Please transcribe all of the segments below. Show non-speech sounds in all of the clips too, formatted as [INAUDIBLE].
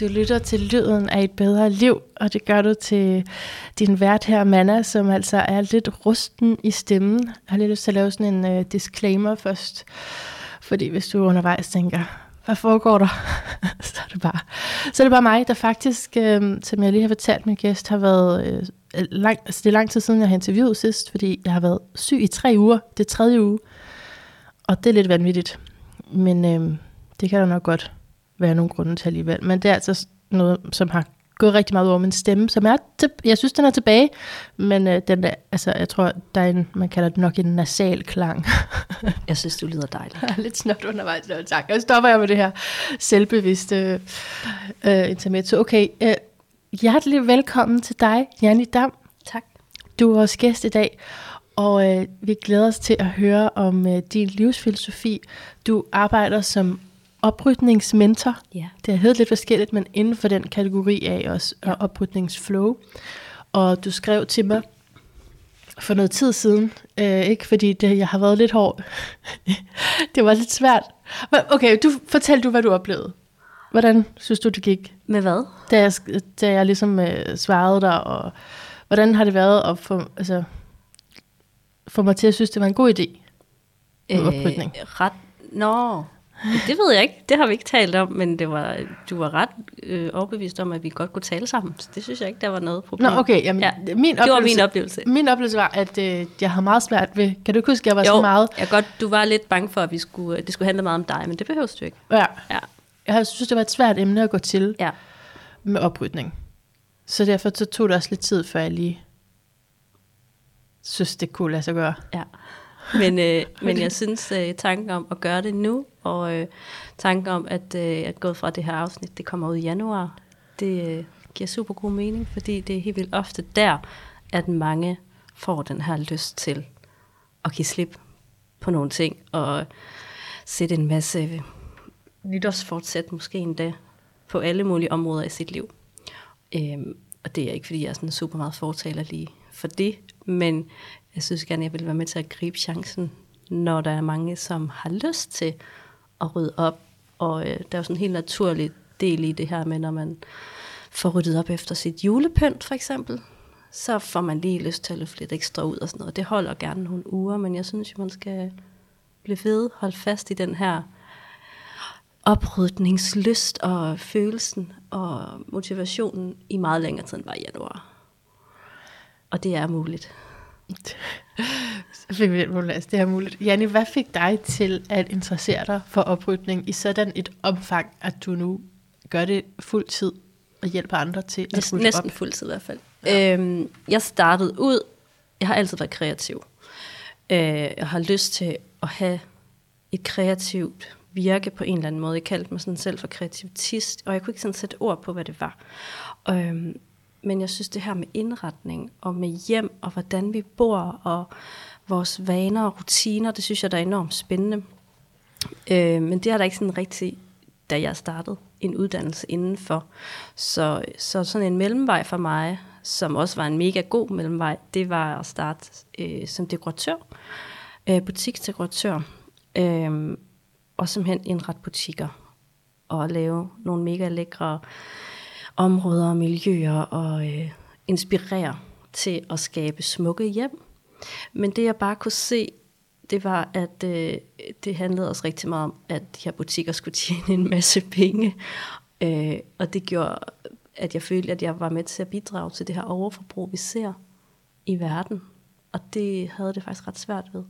Du lytter til Lyden af et bedre liv, og det gør du til din vært her, Manna, som altså er lidt rusten i stemmen. Jeg har lige lyst til at lave sådan en uh, disclaimer først, fordi hvis du undervejs tænker, hvad foregår der? [LAUGHS] så, er det bare, så er det bare mig, der faktisk, øh, som jeg lige har fortalt min gæst, har været øh, lang, altså det er lang tid siden, jeg har interviewet sidst, fordi jeg har været syg i tre uger. Det er tredje uge. Og det er lidt vanvittigt. Men øh, det kan der nok godt være nogle grunde til alligevel. Men det er altså noget, som har gået rigtig meget over min stemme, som er, til, jeg synes, den er tilbage, men øh, den der, altså, jeg tror, der er en, man kalder det nok en nasal klang. [LAUGHS] jeg synes, du lyder dejligt. Jeg er lidt snart undervejs, no, tak. Jeg stopper jeg med det her selvbevidste øh, intermezzo. Okay, øh, hjertelig velkommen til dig, Janni Dam. Tak. Du er vores gæst i dag, og øh, vi glæder os til at høre om øh, din livsfilosofi. Du arbejder som oprydningsmentor. Ja. Det har heddet lidt forskelligt, men inden for den kategori af også ja. oprydningsflow. Og du skrev til mig for noget tid siden, øh, ikke fordi det, jeg har været lidt hård. [LAUGHS] det var lidt svært. Men okay, du fortæl du, hvad du oplevede. Hvordan synes du, det gik? Med hvad? Da jeg, da jeg ligesom øh, svarede dig, og hvordan har det været at få, altså, få mig til at synes, det var en god idé øh, oprydning? Ret, nå, [LAUGHS] det ved jeg ikke. Det har vi ikke talt om, men det var, du var ret øh, overbevist om, at vi godt kunne tale sammen. Så det synes jeg ikke, der var noget problem. Nå, okay. Jamen, ja, min det var min oplevelse. Min oplevelse var, at øh, jeg har meget svært ved... Kan du ikke huske, at jeg var jo, så meget... Jeg godt, du var lidt bange for, at vi skulle, det skulle handle meget om dig, men det behøver du ikke. Ja. ja. Jeg synes, det var et svært emne at gå til ja. med oprydning. Så derfor så tog det også lidt tid, før jeg lige synes, det kunne lade sig gøre. Ja. Men, øh, [LAUGHS] men jeg synes, øh, tanken om at gøre det nu, og øh, tanken om, at, øh, at gå fra det her afsnit, det kommer ud i januar, det øh, giver super god mening, fordi det er helt vildt ofte der, at mange får den her lyst til at give slip på nogle ting, og sætte en masse nytårsfortsæt måske endda på alle mulige områder i sit liv. Øhm, og det er ikke, fordi jeg er sådan super meget fortaler lige for det, men jeg synes gerne, jeg vil være med til at gribe chancen, når der er mange, som har lyst til at rydde op. Og øh, der er jo sådan en helt naturlig del i det her med, når man får ryddet op efter sit julepynt for eksempel, så får man lige lyst til at løfte lidt ekstra ud og sådan noget. Det holder gerne nogle uger, men jeg synes jo, man skal blive ved, holde fast i den her oprydningslyst og følelsen og motivationen i meget længere tid end bare januar. Og det er muligt. [LAUGHS] Så fik vi den det er muligt. Janne, hvad fik dig til at interessere dig for oprydning i sådan et omfang, at du nu gør det fuld tid og hjælper andre til at rydde Næsten op? Næsten fuld tid i hvert fald. Ja. Øhm, jeg startede ud, jeg har altid været kreativ. Øh, jeg har lyst til at have et kreativt virke på en eller anden måde. Jeg kaldte mig sådan selv for kreativitist, og jeg kunne ikke sådan sætte ord på, hvad det var. Øhm, men jeg synes det her med indretning og med hjem og hvordan vi bor og vores vaner og rutiner, det synes jeg der er enormt spændende. Øh, men det er der ikke sådan rigtig, da jeg startede en uddannelse indenfor. Så, så sådan en mellemvej for mig, som også var en mega god mellemvej, det var at starte øh, som dekoratør, øh, butiksdekoratør, øh, og simpelthen indrette butikker og lave nogle mega lækre områder og miljøer og øh, inspirere til at skabe smukke hjem. Men det jeg bare kunne se, det var, at øh, det handlede også rigtig meget om, at de her butikker skulle tjene en masse penge. Øh, og det gjorde, at jeg følte, at jeg var med til at bidrage til det her overforbrug, vi ser i verden. Og det havde det faktisk ret svært ved.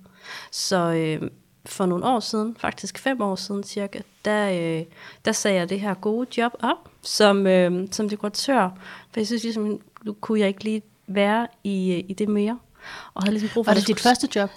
Så øh, for nogle år siden, faktisk fem år siden cirka, der, øh, der sagde jeg det her gode job op som, øh, som dekoratør. For jeg synes ligesom, nu kunne jeg ikke lige være i, øh, i det mere. Og havde ligesom brug for, var det dit skulle... første job?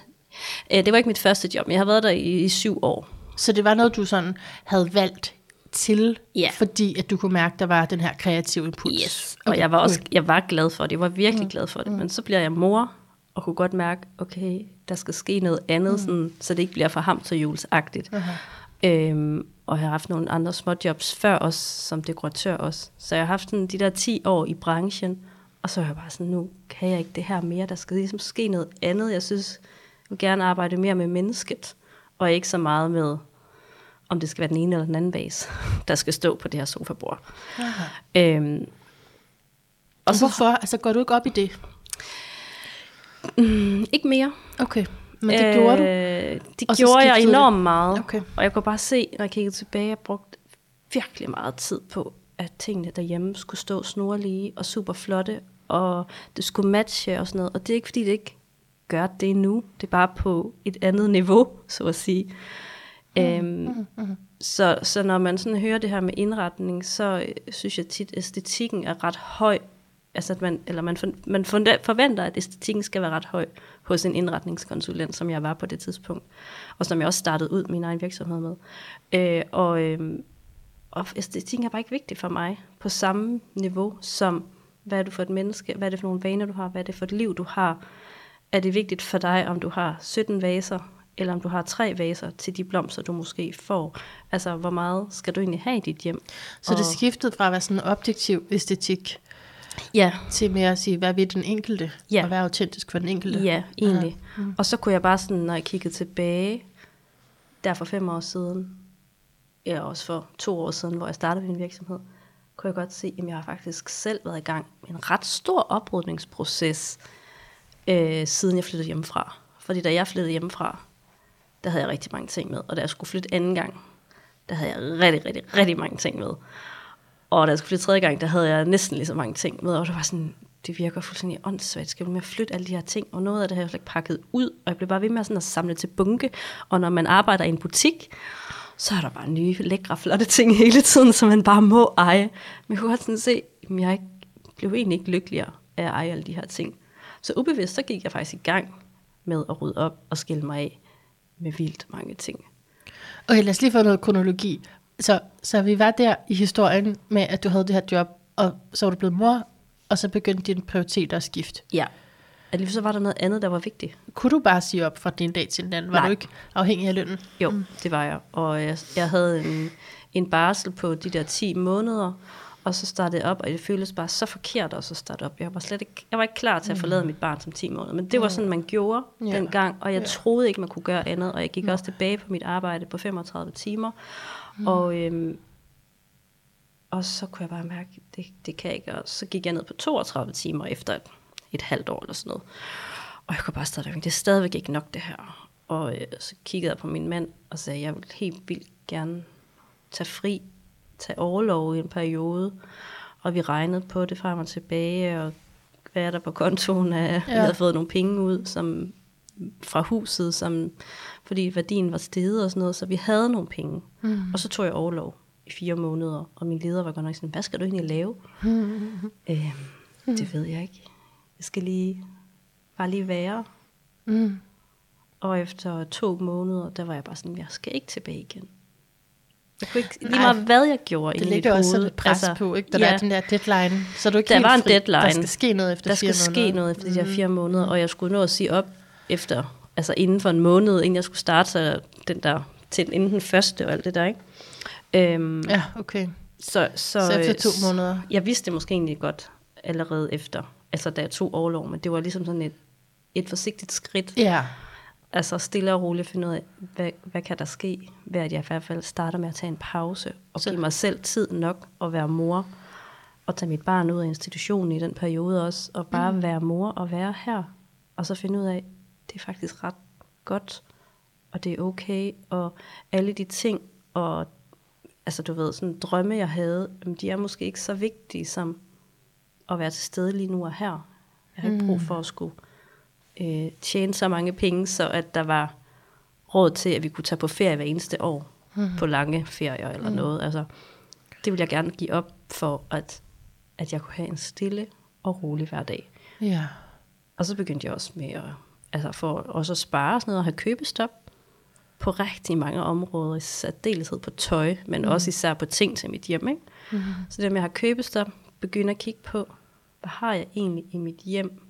Øh, det var ikke mit første job, men jeg har været der i, i syv år. Så det var noget, du sådan havde valgt til, ja. fordi at du kunne mærke, der var den her kreative impuls. Yes, og okay. jeg var også jeg var glad for det. Jeg var virkelig mm. glad for det. Mm. Men så bliver jeg mor, og kunne godt mærke, okay, der skal ske noget andet, mm. sådan, så det ikke bliver for hamsterhjulsagtigt. Uh-huh. Øhm, og jeg har haft nogle andre små jobs før også, som dekoratør også. Så jeg har haft sådan, de der 10 år i branchen, og så er jeg bare sådan, nu kan jeg ikke det her mere, der skal ligesom ske noget andet. Jeg synes, jeg vil gerne arbejde mere med mennesket, og ikke så meget med om det skal være den ene eller den anden vase, [LAUGHS] der skal stå på det her sofabord. Aha. Øhm, Og hvorfor? Altså, går du ikke op i det? Mm, ikke mere. Okay, men det øh, gjorde du? Det Og gjorde jeg skiftede det? enormt meget. Okay. Og jeg kunne bare se, når jeg kiggede tilbage, at jeg brugte virkelig meget tid på, at tingene derhjemme skulle stå snorlige og super flotte, og det skulle matche og sådan noget. Og det er ikke, fordi det ikke gør det nu. Det er bare på et andet niveau, [LAUGHS] så at sige. Mm. Øhm, mm. Så, så når man sådan hører det her med indretning, så øh, synes jeg tit, at æstetikken er ret høj. Altså at man, eller man, for, man forventer, at æstetikken skal være ret høj hos en indretningskonsulent, som jeg var på det tidspunkt. Og som jeg også startede ud min egen virksomhed med. Øh, og, øh, og æstetikken er bare ikke vigtig for mig på samme niveau som, hvad er du for et menneske, hvad er det for nogle vaner, du har, hvad er det for et liv, du har. Er det vigtigt for dig, om du har 17 vaser, eller om du har tre vaser til de blomster, du måske får. Altså, hvor meget skal du egentlig have i dit hjem? Så det skiftede fra at være sådan en objektiv æstetik, Ja, til mere at sige, hvad vil den enkelte, Ja. og være autentisk for den enkelte. ja, egentlig. Mm. Og så kunne jeg bare sådan, når jeg kiggede tilbage, der for fem år siden, ja, også for to år siden, hvor jeg startede min virksomhed, kunne jeg godt se, at jeg har faktisk selv været i gang med en ret stor oprydningsproces, øh, siden jeg flyttede hjemmefra. Fordi da jeg flyttede hjemmefra, der havde jeg rigtig mange ting med. Og da jeg skulle flytte anden gang, der havde jeg rigtig, rigtig, rigtig mange ting med. Og da jeg skulle flytte tredje gang, der havde jeg næsten lige så mange ting med. Og det var sådan, det virker fuldstændig åndssvagt. Skal du med at flytte alle de her ting? Og noget af det har jeg slet ikke pakket ud. Og jeg blev bare ved med sådan at samle til bunke. Og når man arbejder i en butik, så er der bare nye, lækre, flotte ting [LAUGHS] hele tiden, som man bare må eje. Men jeg kunne godt sådan se, at jeg ikke, blev egentlig ikke lykkeligere af at eje alle de her ting. Så ubevidst, så gik jeg faktisk i gang med at rydde op og skille mig af med vildt mange ting. Okay, lad os lige få noget kronologi. Så, så vi var der i historien med, at du havde det her job, og så var du blevet mor, og så begyndte dine prioriteter at skifte. Ja. Alligevel så var der noget andet, der var vigtigt. Kunne du bare sige op fra din dag til den anden? Var Nej. du ikke afhængig af lønnen? Jo, mm. det var jeg. Og jeg, jeg havde en, en barsel på de der 10 måneder, og så startede jeg op, og det føltes bare så forkert også at starte op. Jeg var slet ikke, jeg var ikke klar til at forlade mit barn som 10 måneder, men det var sådan, man gjorde Ja. ja. dengang, og jeg Ja. troede ikke, man kunne gøre andet, og jeg gik også tilbage på mit arbejde på 35 timer, mm. og, øhm, og så kunne jeg bare mærke, det, det kan jeg ikke, og så gik jeg ned på 32 timer efter et, et halvt år eller sådan noget. Og jeg kunne bare stadigvæk, det er stadigvæk ikke nok det her. Og øh, så kiggede jeg på min mand og sagde, jeg vil helt vildt gerne tage fri, tage overlov i en periode. Og vi regnede på det frem og tilbage, og hvad er der på kontoen [LAUGHS] af, ja. vi havde fået nogle penge ud som, fra huset, som, fordi værdien var steget og sådan noget, så vi havde nogle penge. Mm. Og så tog jeg overlov i fire måneder, og min leder var godt nok sådan, hvad skal du egentlig lave? [LAUGHS] Mm. Øhm, det ved jeg ikke. Jeg skal lige, bare lige være. Mm. Og efter to måneder, der var jeg bare sådan, jeg skal ikke tilbage igen. Jeg kunne ikke, lige Nej, meget hvad jeg gjorde Det ligger også sådan et pres altså, på, ikke? Der ja, er den der deadline, så er du ikke Der var en fri. deadline. Der skal ske noget efter der fire skal måneder. ske noget efter de her fire måneder, og jeg skulle nå at sige op efter, altså inden for en måned, inden jeg skulle starte, så den der, til inden den første og alt det der, ikke? Øhm, Ja, okay. så, så, Så efter to måneder. Jeg vidste det måske egentlig godt allerede efter, altså da jeg tog overlov, men det var ligesom sådan et, et forsigtigt skridt. Ja. Altså stille og roligt finde ud af, hvad, hvad kan der ske, ved at jeg i hvert fald starter med at tage en pause, og Så- give mig selv tid nok at være mor, og tage mit barn ud af institutionen i den periode også, og bare mm. være mor og være her, og så finde ud af, det er faktisk ret godt, og det er okay, og alle de ting, og altså du ved, sådan drømme jeg havde, de er måske ikke så vigtige som at være til stede lige nu og her. Jeg har ikke brug for at skulle øh, tjene så mange penge, så at der var råd til, at vi kunne tage på ferie hver eneste år, mm. på lange ferier eller mm. noget. Altså, det vil jeg gerne give op for, at, at jeg kunne have en stille og rolig hverdag. Ja. Og så begyndte jeg også med at, altså for også at spare og sådan noget, og have købestop på rigtig mange områder, i særdeleshed på tøj, men mm. også især på ting til mit hjem. Ikke? Mm. Så det med at have købestop, begynde at kigge på, hvad har jeg egentlig i mit hjem,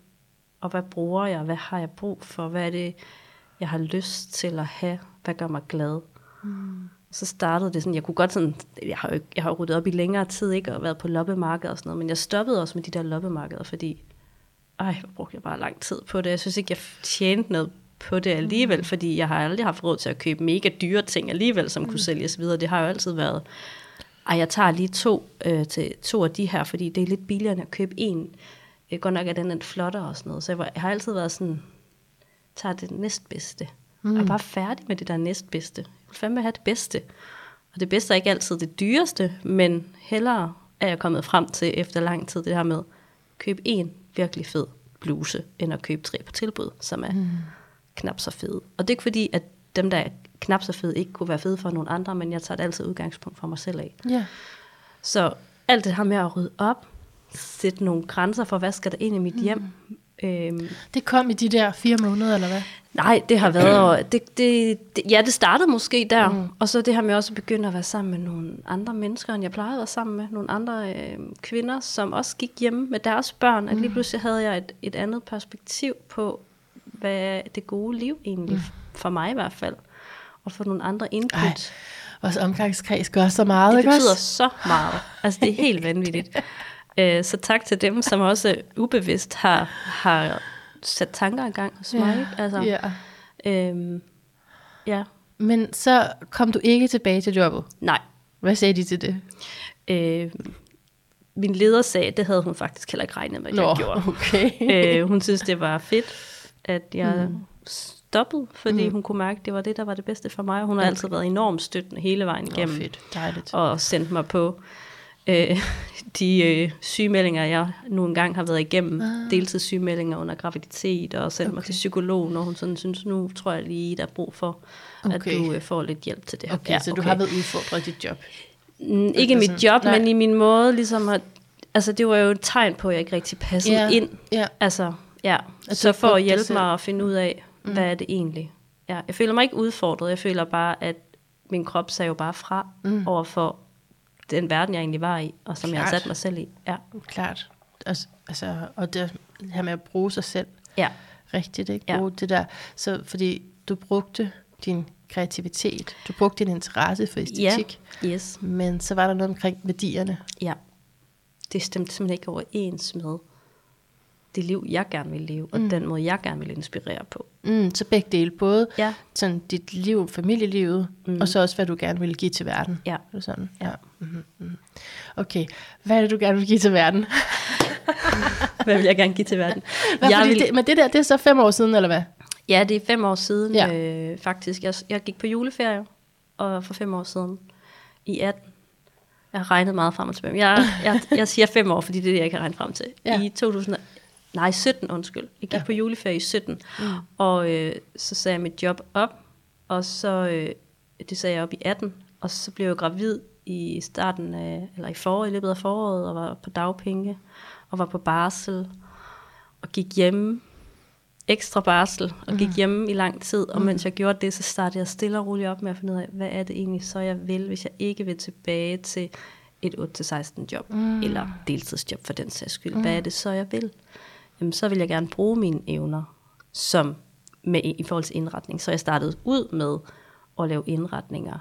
og hvad bruger jeg, hvad har jeg brug for, hvad er det, jeg har lyst til at have, hvad gør mig glad. Mm. Så startede det sådan, jeg kunne godt sådan, jeg har jo jeg har ryddet op i længere tid, ikke, og været på loppemarkeder og sådan noget, men jeg stoppede også med de der loppemarkeder, fordi ej, hvor brugte jeg bare lang tid på det. Jeg synes ikke, jeg tjente noget på det alligevel, mm. fordi jeg har aldrig haft råd til at købe mega dyre ting alligevel, som mm. kunne sælges videre. Det har jo altid været, ej, jeg tager lige to, øh, til to af de her, fordi det er lidt billigere end at købe en. Øh, godt nok er den lidt flottere og sådan noget. Så jeg, var, jeg har altid været sådan, tager det næstbedste. Mm. Jeg er bare færdig med det der næstbedste. Jeg vil fandme have det bedste. Og det bedste er ikke altid det dyreste, men hellere er jeg kommet frem til efter lang tid det her med, køb en virkelig fed bluse, end at købe tre på tilbud, som er mm. knap så fede. Og det er ikke fordi, at dem, der er knap så fede, ikke kunne være fede for nogle andre, men jeg tager det altid udgangspunkt for mig selv af. Ja. Så alt det her med at rydde op, sætte nogle grænser for, hvad skal der ind i mit hjem. Mm. Øhm, Det kom i de der fire måneder, eller hvad? nej, det har været, [CLEARS THROAT] det, det, det, ja, det startede måske der, mm. og så det her med også at begynde at være sammen med nogle andre mennesker, end jeg plejede at være sammen med, nogle andre øh, kvinder, som også gik hjemme med deres børn, at lige pludselig havde jeg et, et andet perspektiv på, hvad er det gode liv egentlig, mm. for mig i hvert fald, og få nogle andre input. Ej, vores omgangskreds gør så meget, Det ikke betyder også? så meget. Altså, det er helt vanvittigt. [LAUGHS] Øh, Så tak til dem, som også ubevidst har, har sat tanker i gang hos mig. ikke? Altså, ja. øhm, ja, Men så kom du ikke tilbage til jobbet. nej. Hvad sagde de til det? Øh, min leder sagde, at det havde hun faktisk heller ikke regnet med, at jeg gjorde. okay. øh, hun synes, det var fedt, at jeg mm. stoppede, fordi mm. hun kunne mærke, at det var det, der var det bedste for mig. Hun har altid været enormt støttende hele vejen Nå, igennem. fedt. Dejligt. og sendt mig på øh, [LAUGHS] de øh, sygemeldinger, jeg nu engang har været igennem. Ah. Deltidssygemeldinger under graviditet, og sendt okay. mig Okay. til psykolog, når hun sådan synes, nu tror jeg lige, der er brug for, okay. at Okay. du øh, får lidt hjælp til det her. Okay, så du har været udfordret dit job. Mm, ikke i mit sådan- job, nej. men i min måde ligesom at... Altså, det var jo et tegn på, at jeg ikke rigtig passede Ja, ind. ja. Altså, ja. At Så for at hjælpe selv. mig at finde ud af, mm. hvad er det egentlig? Ja, jeg føler mig ikke udfordret. Jeg føler bare, at min krop sagde jo bare fra mm. over for den verden, jeg egentlig var i, og som jeg har Klart. sat mig selv i. Ja. Klart. Altså, altså, og det her med at bruge sig selv Ja. rigtigt, ikke? Ja. Bruge det der. Så fordi du brugte din kreativitet, du brugte din interesse for æstetik, Ja. Yes. men så var der noget omkring værdierne. Ja. Det stemte simpelthen ikke overens med det liv, jeg gerne vil leve, og mm. den måde, jeg gerne vil inspirere på. Mm, så begge dele, både Ja. sådan dit liv, familielivet, mm. og så også, hvad du gerne vil give til verden. Ja. Er det sådan? Ja. Mm-hmm. mm Okay, hvad er det, du gerne vil give til verden? [LAUGHS] Hvad vil jeg gerne give til verden? [LAUGHS] Hvad, jeg vil, det, men det der, det er så fem år siden, eller hvad? Ja, det er fem år siden Ja. ja. øh, faktisk. Jeg, jeg gik på juleferie og for fem år siden i 18. Jeg har regnet meget frem og tilbage. Jeg, jeg, jeg siger fem år, fordi det er det, jeg kan regne frem til. Ja. I 2000, nej, 17, undskyld. Jeg gik Ja. på juleferie i 17, mm. og øh, så sagde jeg mit job op, og så, øh, det sagde jeg op i 18, og så blev jeg gravid i starten af, eller i foråret, i løbet af foråret, og var på dagpenge, og var på barsel, og gik hjemme ekstra barsel og gik hjemme i lang tid, og mens jeg gjorde det, så startede jeg stille og roligt op med at finde ud af, hvad er det egentlig så, jeg vil, hvis jeg ikke vil tilbage til et 8-16 job, mm. eller deltidsjob for den sags skyld. Mm. Hvad er det så, jeg vil? Jamen, så vil jeg gerne bruge mine evner som med, i forhold til indretning. Så jeg startede ud med at lave indretninger.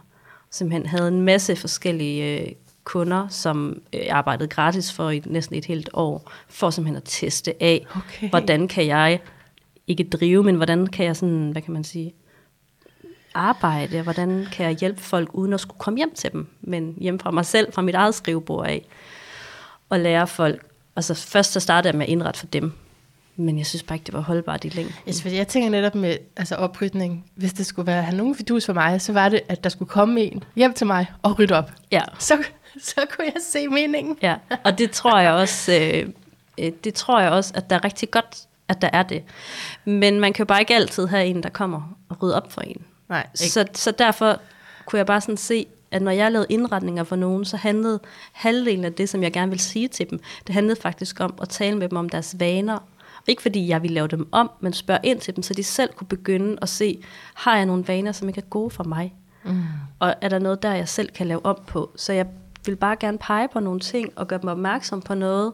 Simpelthen havde en masse forskellige øh, kunder, som øh, jeg arbejdede gratis for i næsten et helt år, for simpelthen at teste af, Okay. hvordan kan jeg ikke drive, men hvordan kan jeg sådan, hvad kan man sige, arbejde, hvordan kan jeg hjælpe folk uden at skulle komme hjem til dem, men hjem fra mig selv, fra mit eget skrivebord af, og lære folk. Altså først så startede jeg med at indrette for dem, men jeg synes bare ikke, det var holdbart i længden. Altså, fordi jeg tænker netop med altså oprydning, hvis det skulle være have nogen fidus for mig, så var det, at der skulle komme en hjem til mig og rydde op. Ja, Så, så kunne jeg se meningen. ja. og det tror jeg også, øh, øh, det tror jeg også, at der er rigtig godt, at der er det. Men man kan jo bare ikke altid have en, der kommer og rydder op for en. Nej, ikke. Så, så derfor kunne jeg bare sådan se, at når jeg lavede indretninger for nogen, så handlede halvdelen af det, som jeg gerne ville sige til dem, det handlede faktisk om at tale med dem om deres vaner. Ikke fordi jeg ville lave dem om, men spørge ind til dem, så de selv kunne begynde at se, har jeg nogle vaner, som ikke er gode for mig? Mm. Og er der noget der, jeg selv kan lave om på? Så jeg vil bare gerne pege på nogle ting, og gøre dem opmærksom på noget,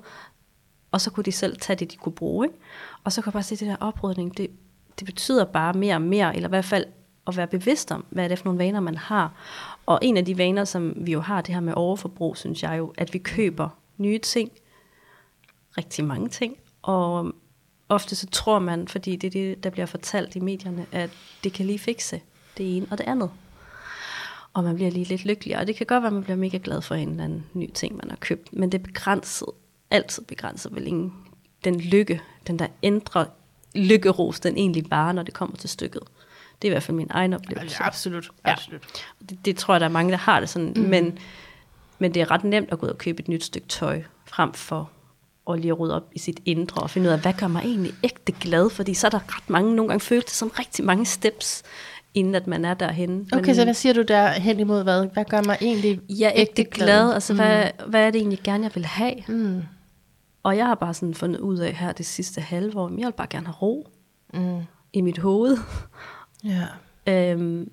og så kunne de selv tage det, de kunne bruge. Ikke? Og så kan jeg bare se, at det der oprydning, det, det betyder bare mere og mere, eller i hvert fald at være bevidst om, hvad er det for nogle vaner, man har. Og en af de vaner, som vi jo har, det her med overforbrug, synes jeg jo, at vi køber nye ting, rigtig mange ting, og ofte så tror man, fordi det er det, der bliver fortalt i medierne, at det kan lige fikse det ene og det andet. Og man bliver lige lidt lykkelig, og det kan godt være, at man bliver mega glad for en eller anden ny ting, man har købt, men det er begrænset, altid begrænset vel ingen, den lykke, den der ændrer lykkeros, den egentlig bare, når det kommer til stykket. Det er i hvert fald min egen oplevelse. Ja, absolut. absolut. Ja. Det, det tror jeg, der er mange, der har det sådan, mm. men, men det er ret nemt at gå ud og købe et nyt stykke tøj, frem for at lige rydde op i sit indre og finde ud af, hvad gør mig egentlig ægte glad, fordi så er der ret mange, nogle gange føles det som rigtig mange steps, inden at man er derhen. Okay, men, så hvad siger du der hen imod hvad? Hvad gør mig egentlig jeg er ægte glad? glad? Altså, mm. hvad, hvad er det egentlig gerne, jeg vil have? Mm. Og jeg har bare sådan fundet ud af her det sidste halve år, jeg vil bare gerne have ro mm. i mit hoved. Ja. øhm,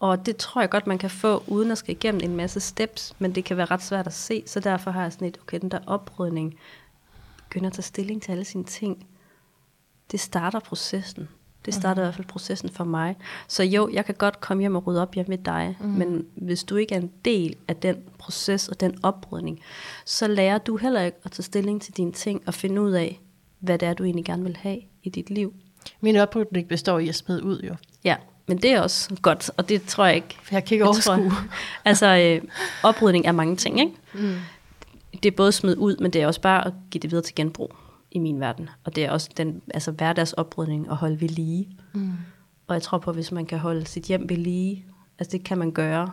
og det tror jeg godt, man kan få, uden at skal igennem en masse steps, men det kan være ret svært at se, så derfor har jeg sådan et, okay, den der oprydning, begynder at tage stilling til alle sine ting, det starter processen. Det starter mm. i hvert fald processen for mig. Så jo, jeg kan godt komme hjem og rydde op hjemme med dig, mm. men hvis du ikke er en del af den proces og den oprydning, så lærer du heller ikke at tage stilling til dine ting og finde ud af, hvad det er, du egentlig gerne vil have i dit liv. Min oprydning består i at smide ud, jo. Ja, men det er også godt, og det tror jeg ikke. Jeg kan ikke overskue. [LAUGHS] altså, øh, oprydning er mange ting, ikke? Mm. Det er både smid ud, men det er også bare at give det videre til genbrug i min verden. Og det er også den altså hverdagsoprydning at holde ved lige. Mm. Og jeg tror på, at hvis man kan holde sit hjem ved lige, altså det kan man gøre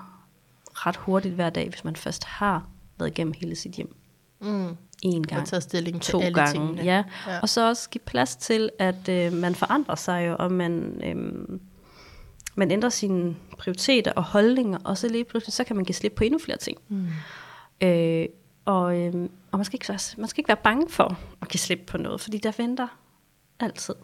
ret hurtigt hver dag, hvis man først har været igennem hele sit hjem. Mm. En gang, og taget stilling to alle gange. Tingene. Ja. ja. Og så også give plads til, at øh, man forandrer sig jo, og man, øh, man ændrer sine prioriteter og holdninger, og så lige pludselig, så kan man give slip på endnu flere ting. Mm. Øh, og, øhm, og man, skal ikke, man skal ikke være bange for at give slip på noget, fordi der venter altid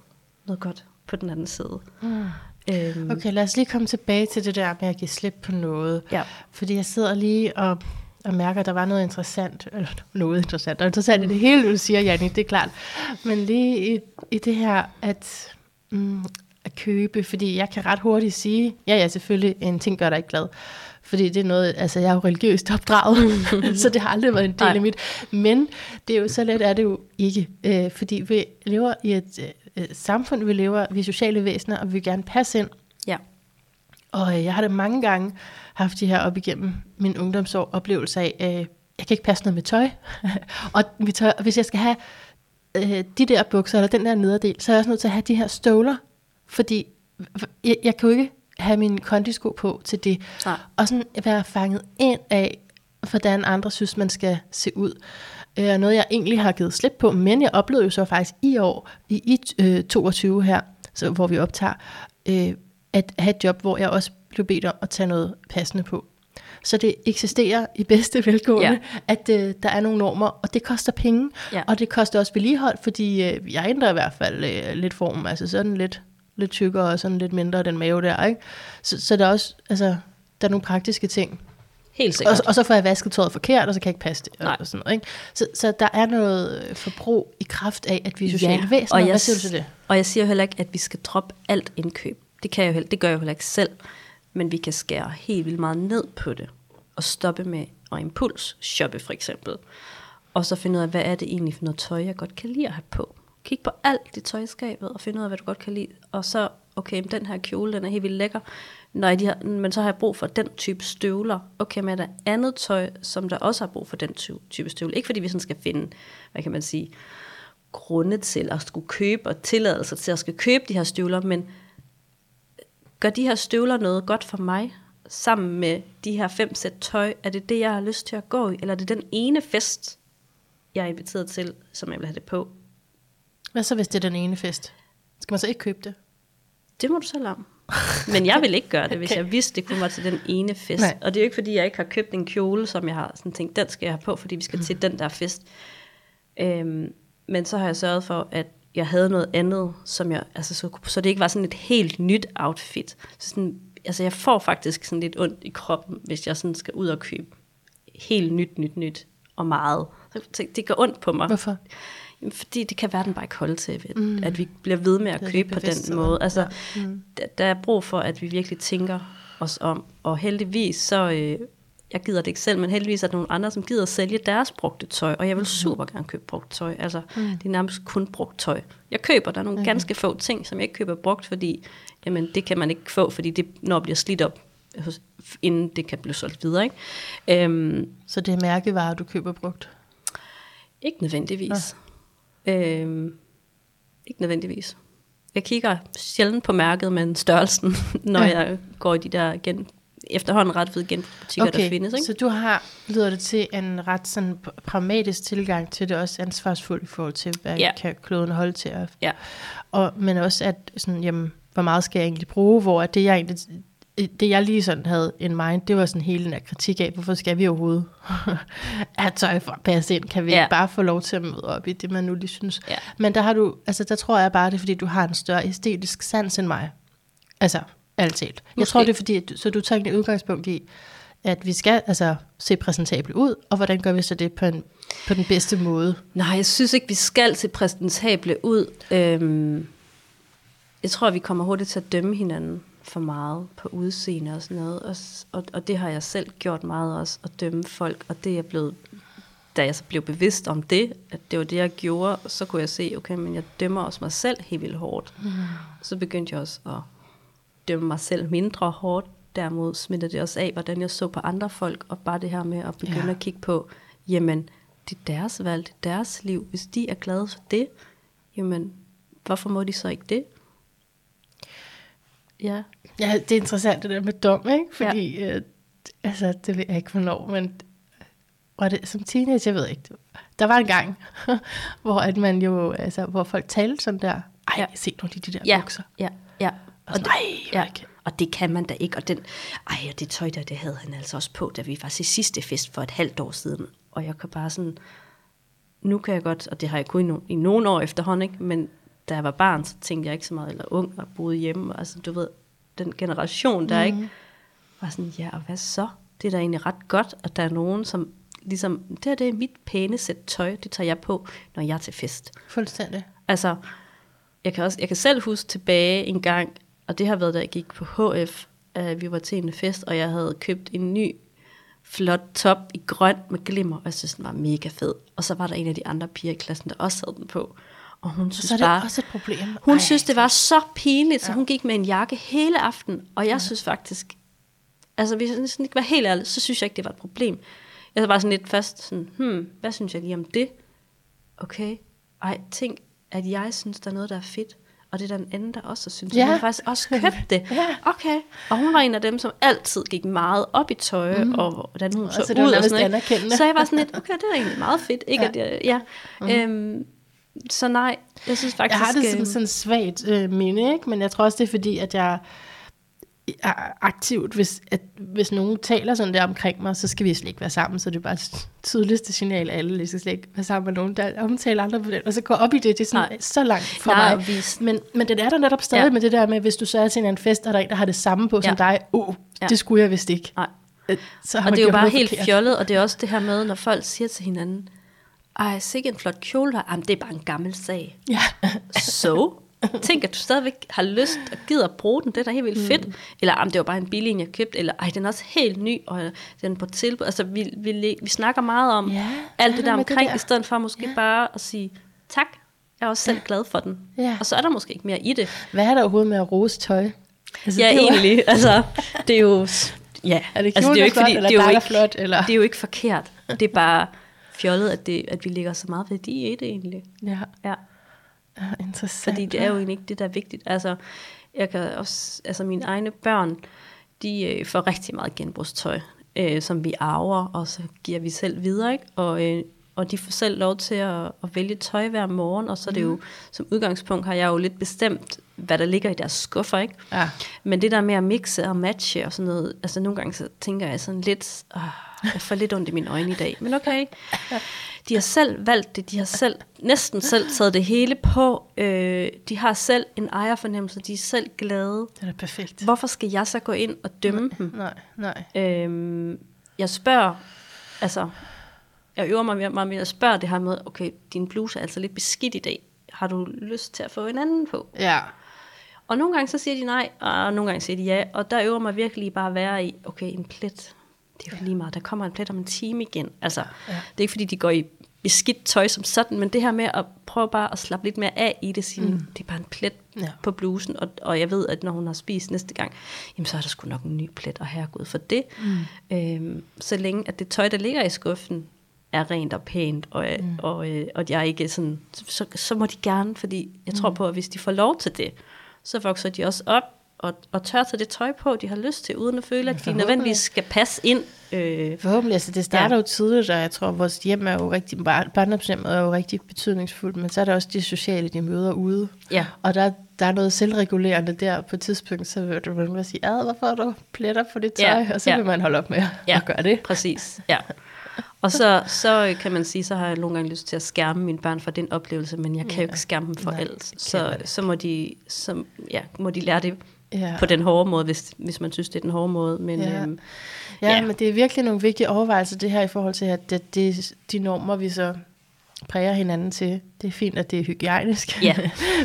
noget godt på den anden side. Mm. Øhm. Okay, lad os lige komme tilbage til det der med at give slip på noget. Ja. Fordi jeg sidder lige og, og mærker, at der var noget interessant. Eller noget interessant. Er interessant i det hele, du siger, Janni, det er klart. Men lige i, i det her, at, mm, at købe, fordi jeg kan ret hurtigt sige, ja, ja, selvfølgelig, en ting gør dig ikke glad fordi det er noget, altså jeg er jo religiøst opdraget, [LAUGHS] så det har aldrig været en del af mit. Men det er jo så let er det jo ikke, øh, fordi vi lever i et øh, samfund, vi lever, vi er sociale væsener, og vi vil gerne passe ind. Ja. Og øh, jeg har det mange gange haft de her op igennem min ungdomsår oplevelser af, øh, jeg kan ikke passe noget med tøj, [LAUGHS] og mit tøj, hvis jeg skal have øh, de der bukser, eller den der nederdel, så er jeg også nødt til at have de her støvler, fordi jeg, jeg kan jo ikke have min kondisko på til det. Nej. Og sådan være fanget ind af, hvordan andre synes, man skal se ud. Øh, noget, jeg egentlig har givet slip på, men jeg oplevede jo så faktisk i år, i, i øh, 22 her, så, hvor vi optager, øh, at have et job, hvor jeg også blev bedt om at tage noget passende på. Så det eksisterer i bedste velgående, ja. at øh, der er nogle normer, og det koster penge, ja. og det koster også vedligehold, fordi øh, jeg ændrer i hvert fald øh, lidt form, altså sådan lidt lidt tykkere og sådan lidt mindre den mave der, ikke? Så, så der er også, altså, der er nogle praktiske ting. Helt sikkert. Og, og så får jeg vasket tøjet forkert, og så kan jeg ikke passe det. Og, og sådan noget, ikke? Så, så der er noget forbrug i kraft af, at vi er sociale ja, væsener. Og jeg, Hvad siger du til det? Og jeg siger heller ikke, at vi skal droppe alt indkøb. Det, kan jeg jo, det gør jeg jo heller ikke selv. Men vi kan skære helt vildt meget ned på det. Og stoppe med at impuls shoppe for eksempel. Og så finde ud af, hvad er det egentlig for noget tøj, jeg godt kan lide at have på. Kig på alt det tøjskabet og finde ud af, hvad du godt kan lide. Og så, okay, den her kjole, den er helt vildt lækker. Nej, de har, men så har jeg brug for den type støvler. Okay, men er der andet tøj, som der også har brug for den type støvler? Ikke fordi vi sådan skal finde, hvad kan man sige, grunde til at skulle købe og tilladelser til at skal købe de her støvler, men gør de her støvler noget godt for mig, sammen med de her fem sæt tøj? Er det det, jeg har lyst til at gå i? Eller er det den ene fest, jeg er inviteret til, som jeg vil have det på? Hvad så, hvis det er den ene fest? Skal man så ikke købe det? Det må du selv om. Men jeg vil ikke gøre det, hvis okay. jeg vidste, det kunne være til den ene fest. Nej. Og det er jo ikke, fordi jeg ikke har købt en kjole, som jeg har sådan tænkt, den skal jeg have på, fordi vi skal mm. til den der fest. Øhm, men så har jeg sørget for, at jeg havde noget andet, som jeg, altså, så, så det ikke var sådan et helt nyt outfit. Så sådan, altså jeg får faktisk sådan lidt ondt i kroppen, hvis jeg sådan skal ud og købe helt nyt, nyt, nyt og meget. Så det går ondt på mig. Hvorfor? Fordi det kan verden bare ikke holde til, at, mm. at vi bliver ved med at købe på den måde. Altså, ja. mm. der, der er brug for, at vi virkelig tænker os om. Og heldigvis så, øh, jeg gider det ikke selv, men heldigvis er der nogle andre, som gider sælge deres brugte tøj, og jeg vil super gerne købe brugt tøj. Altså, mm. det er nærmest kun brugt tøj. Jeg køber, der er nogle mm. ganske få ting, som jeg ikke køber brugt, fordi jamen, det kan man ikke få, fordi det når bliver slidt op, inden det kan blive solgt videre. Ikke? Øhm, Så det er mærkevarer, du køber brugt? ikke nødvendigvis. Øhm, ikke nødvendigvis. Jeg kigger sjældent på mærket, men størrelsen, [LAUGHS] når Ja. jeg går i de der gen, efterhånden ret fede genbrugsbutikker, der findes. Ikke? så du har, lyder det til, en ret sådan pr- pragmatisk tilgang til det, også ansvarsfuld i forhold til, hvad Ja. kan kloden holde til. At, Ja. og, men også, at sådan, jamen, hvor meget skal jeg egentlig bruge, hvor at det jeg egentlig det jeg lige sådan havde in mind, det var sådan hele den her kritik af, hvorfor skal vi overhovedet [LAUGHS] have tøj for at passe ind? Kan vi Ja. ikke bare få lov til at møde op i det, man nu lige synes? Ja. Men der har du, altså der tror jeg bare, det er fordi, du har en større æstetisk sans end mig. Altså, alt talt. Jeg tror, det er fordi, at så du tager egentlig udgangspunkt i, at vi skal altså se præsentable ud, og hvordan gør vi så det på, en, på den bedste måde? Nej, jeg synes ikke, vi skal se præsentable ud. Øhm, jeg tror, vi kommer hurtigt til at dømme hinanden for meget på udseende og sådan noget. Og, og, og det har jeg selv gjort meget også, at dømme folk. Og det er jeg blevet, da jeg så blev bevidst om det, at det var det, jeg gjorde, så kunne jeg se, okay, men jeg dømmer også mig selv helt vildt hårdt. Mm. Så begyndte jeg også at dømme mig selv mindre hårdt. Derimod smitter det også af, hvordan jeg så på andre folk, og bare det her med at begynde ja. at kigge på, jamen, det er deres valg, det er deres liv. Hvis de er glade for det, jamen, hvorfor må de så ikke det? Ja. Ja, det er interessant det der med dom, ikke? Fordi, ja. øh, altså, det ved jeg ikke, hvornår, men var det som teenager, jeg ved ikke. Der var en gang, [LAUGHS] hvor at man jo, altså, hvor folk talte sådan der, ej, ja. se nu lige de der Ja, bukser. ja, ja. Og ej, hvor ja. ikke. Og det kan man da ikke. Og den, ej, og det tøj der, det havde han altså også på, da vi var til sidste fest for et halvt år siden. Og jeg kan bare sådan, nu kan jeg godt, og det har jeg kun i, no, i nogle år efterhånden, ikke? men da jeg var barn, så tænkte jeg ikke så meget, eller ung og boede hjemme. Altså du ved, den generation der, mm. ikke? Var sådan, ja, og hvad så? Det er da egentlig ret godt, at der er nogen, som ligesom, det her det er mit pæne sæt tøj, det tager jeg på, når jeg er til fest. Fuldstændig. Altså, jeg kan, også, jeg kan selv huske tilbage en gang, og det har været, da jeg gik på HF, uh, vi var til en fest, og jeg havde købt en ny flot top i grøn med glimmer, og jeg synes, den var mega fed. Og så var der en af de andre piger i klassen, der også havde den på. Og hun synes Så er det bare, også et problem. hun Ej, synes, det var så pinligt, så hun gik med en jakke hele aften. Og jeg synes faktisk, altså hvis jeg sådan ikke var helt ærlig, så synes jeg ikke, det var et problem. Jeg var sådan lidt fast sådan, hmm, hvad synes jeg lige om det? Okay, ej, tænk, at jeg synes, der er noget, der er fedt. Og det er der en anden, der også synes. Ja. Ja. Hun har faktisk også købt det. [LAUGHS] Ja. Okay. Og hun var en af dem, som altid gik meget op i tøj, mm. og hvordan hun så Altså, det var ud. Og sådan, noget, så jeg var sådan lidt, okay, det er [LAUGHS] egentlig meget fedt. Ikke, Ja. ja. At jeg, ja. Mm. Øhm, så nej, jeg synes faktisk... Jeg har det som øhm, sådan svagt øh, minde, ikke? men jeg tror også, det er fordi, at jeg er aktivt, hvis, at, hvis nogen taler sådan der omkring mig, så skal vi slet ikke være sammen, så det er bare det tydeligste signal af alle, vi skal slet ikke være sammen med nogen, der omtaler andre på den, og så gå op i det, det er sådan Nej. så langt for Nej, mig. vi- Men, men den er der netop stadig ja. Med det der med, hvis du så er til en fest, og der er en, der har det samme på som Ja. dig, uh, Ja. det skulle jeg vist ikke. Nej. Øh, Så har Og det er jo bare helt forkert. fjollet, og det er også det her med, når folk siger til hinanden, ej, sikke en flot kjole, der. Jamen, det er bare en gammel sag. Ja. [LAUGHS] Så, tænk, at du stadigvæk har lyst og gider at bruge den, det er da helt vildt Mm. fedt. Eller, jamen, det var bare en billig, jeg købte, eller, ej, den er også helt ny, og den er på tilbud. Altså, vi, vi, vi snakker meget om Ja, alt ja, det der med det omkring, der. i stedet for måske Ja. bare at sige, tak, jeg er også selv glad for den. Ja. Og så er der måske ikke mere i det. Hvad er der overhovedet med at rose tøj? Altså, Ja, det er jo- egentlig. [LAUGHS] Altså, det er jo... Ja, Er det altså, jo der er flot, eller det er jo ikke, flot, eller? det er jo ikke forkert. Det er bare fjollet, at, det, at vi lægger så meget værdi i det egentlig. Ja, Ja, ja interessant. fordi det er jo egentlig ikke det, der er vigtigt. Altså, jeg kan også, altså mine egne børn, de øh, får rigtig meget genbrugstøj, øh, som vi arver, og så giver vi selv videre, ikke? Og, øh, og de får selv lov til at, at vælge tøj hver morgen, og så er det jo, som udgangspunkt har jeg jo lidt bestemt, hvad der ligger i deres skuffer, ikke? Ja. Men det der med at mixe og matche og sådan noget, altså nogle gange så tænker jeg sådan lidt, åh, jeg får lidt ondt i mine øjne i dag. Men okay, de har selv valgt det, de har selv, næsten selv taget det hele på, øh, de har selv en ejerfornemmelse, de er selv glade. Det er perfekt. Hvorfor skal jeg så gå ind og dømme dem? Nej, nej. Øhm, jeg spørger, altså, jeg øver mig meget med at spørge det her med, okay, din bluse er altså lidt beskidt i dag. Har du lyst til at få en anden på? Ja. Og nogle gange så siger de nej, og nogle gange siger de ja, og der øver mig virkelig bare at være i, okay, en plet. Det er jo lige meget, der kommer en plet om en time igen. Altså, ja. det er ikke fordi, de går i beskidt tøj som sådan, men det her med at prøve bare at slappe lidt mere af i det, sige, mm. det er bare en plet ja. på blusen, og, og jeg ved, at når hun har spist næste gang, jamen så er der sgu nok en ny plet, og herregud for det. Mm. Øhm, så længe at det tøj, der ligger i skuffen, er rent og pænt, og, mm. og, og, øh, og jeg ikke sådan, så, så må de gerne, fordi jeg tror mm. på, at hvis de får lov til det, så vokser de også op og, og tør tage det tøj på, de har lyst til, uden at føle, at de nødvendigvis skal passe ind. Øh. Forhåbentlig, altså det starter ja. jo tidligt, og jeg tror, at vores hjem er jo rigtig, barndomshjemmet er jo rigtig betydningsfuldt, men så er der også de sociale, de møder ude. Ja. Og der, der er noget selvregulerende der på et tidspunkt, så vil du vel sige, ad, hvorfor har du pletter på det tøj? Ja. Og så ja. vil man holde op med ja. at gøre det. præcis. Ja. [LAUGHS] Og så, så kan man sige, så har jeg nogle gange lyst til at skærme mine børn for den oplevelse, men jeg kan ja. jo ikke skærme dem for Nej, alt. Så, så, må de, så ja, må de lære det ja. på den hårde måde, hvis, hvis man synes, det er den hårde måde. Men, ja. Øhm, ja, ja, men det er virkelig nogle vigtige overvejelser, det her i forhold til, at det, det, de normer, vi så præger hinanden til. Det er fint, at det er hygiejnisk, ja.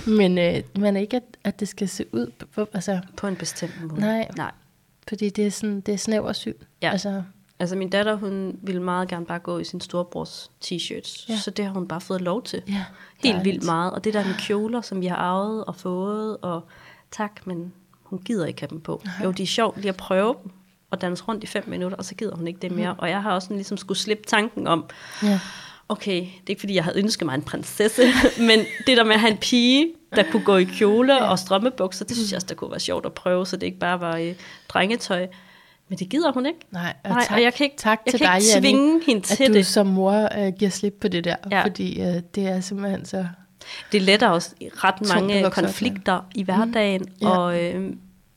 [LAUGHS] men, øh, men ikke, at, at det skal se ud på, altså, på en bestemt måde. Nej, nej. fordi det er, sådan, det er snæver syn. Ja. Altså, Altså min datter, hun ville meget gerne bare gå i sin storebrors t-shirts, ja. så det har hun bare fået lov til. Ja, Helt vildt meget. Og det der med kjoler, som vi har arvet og fået, og tak, men hun gider ikke have dem på. Aha. Jo, de er sjovt lige at prøve dem, og danse rundt i fem minutter, og så gider hun ikke det mere. Mm. Og jeg har også ligesom skulle slippe tanken om, ja. okay, det er ikke fordi, jeg havde ønsket mig en prinsesse, [LAUGHS] men det der med at have en pige, der kunne gå i kjole ja. og strømmebukser, det synes jeg også, der kunne være sjovt at prøve, så det ikke bare var i drengetøj. Men det gider hun ikke. Nej, og, Nej, tak, og jeg kan ikke, tak jeg til kan dig, ikke tvinge Janne, hende til at du det. som mor uh, giver slip på det der, ja. fordi uh, det er simpelthen så... Det letter også ret mange konflikter op, ja. i hverdagen, mm. ja. og øh,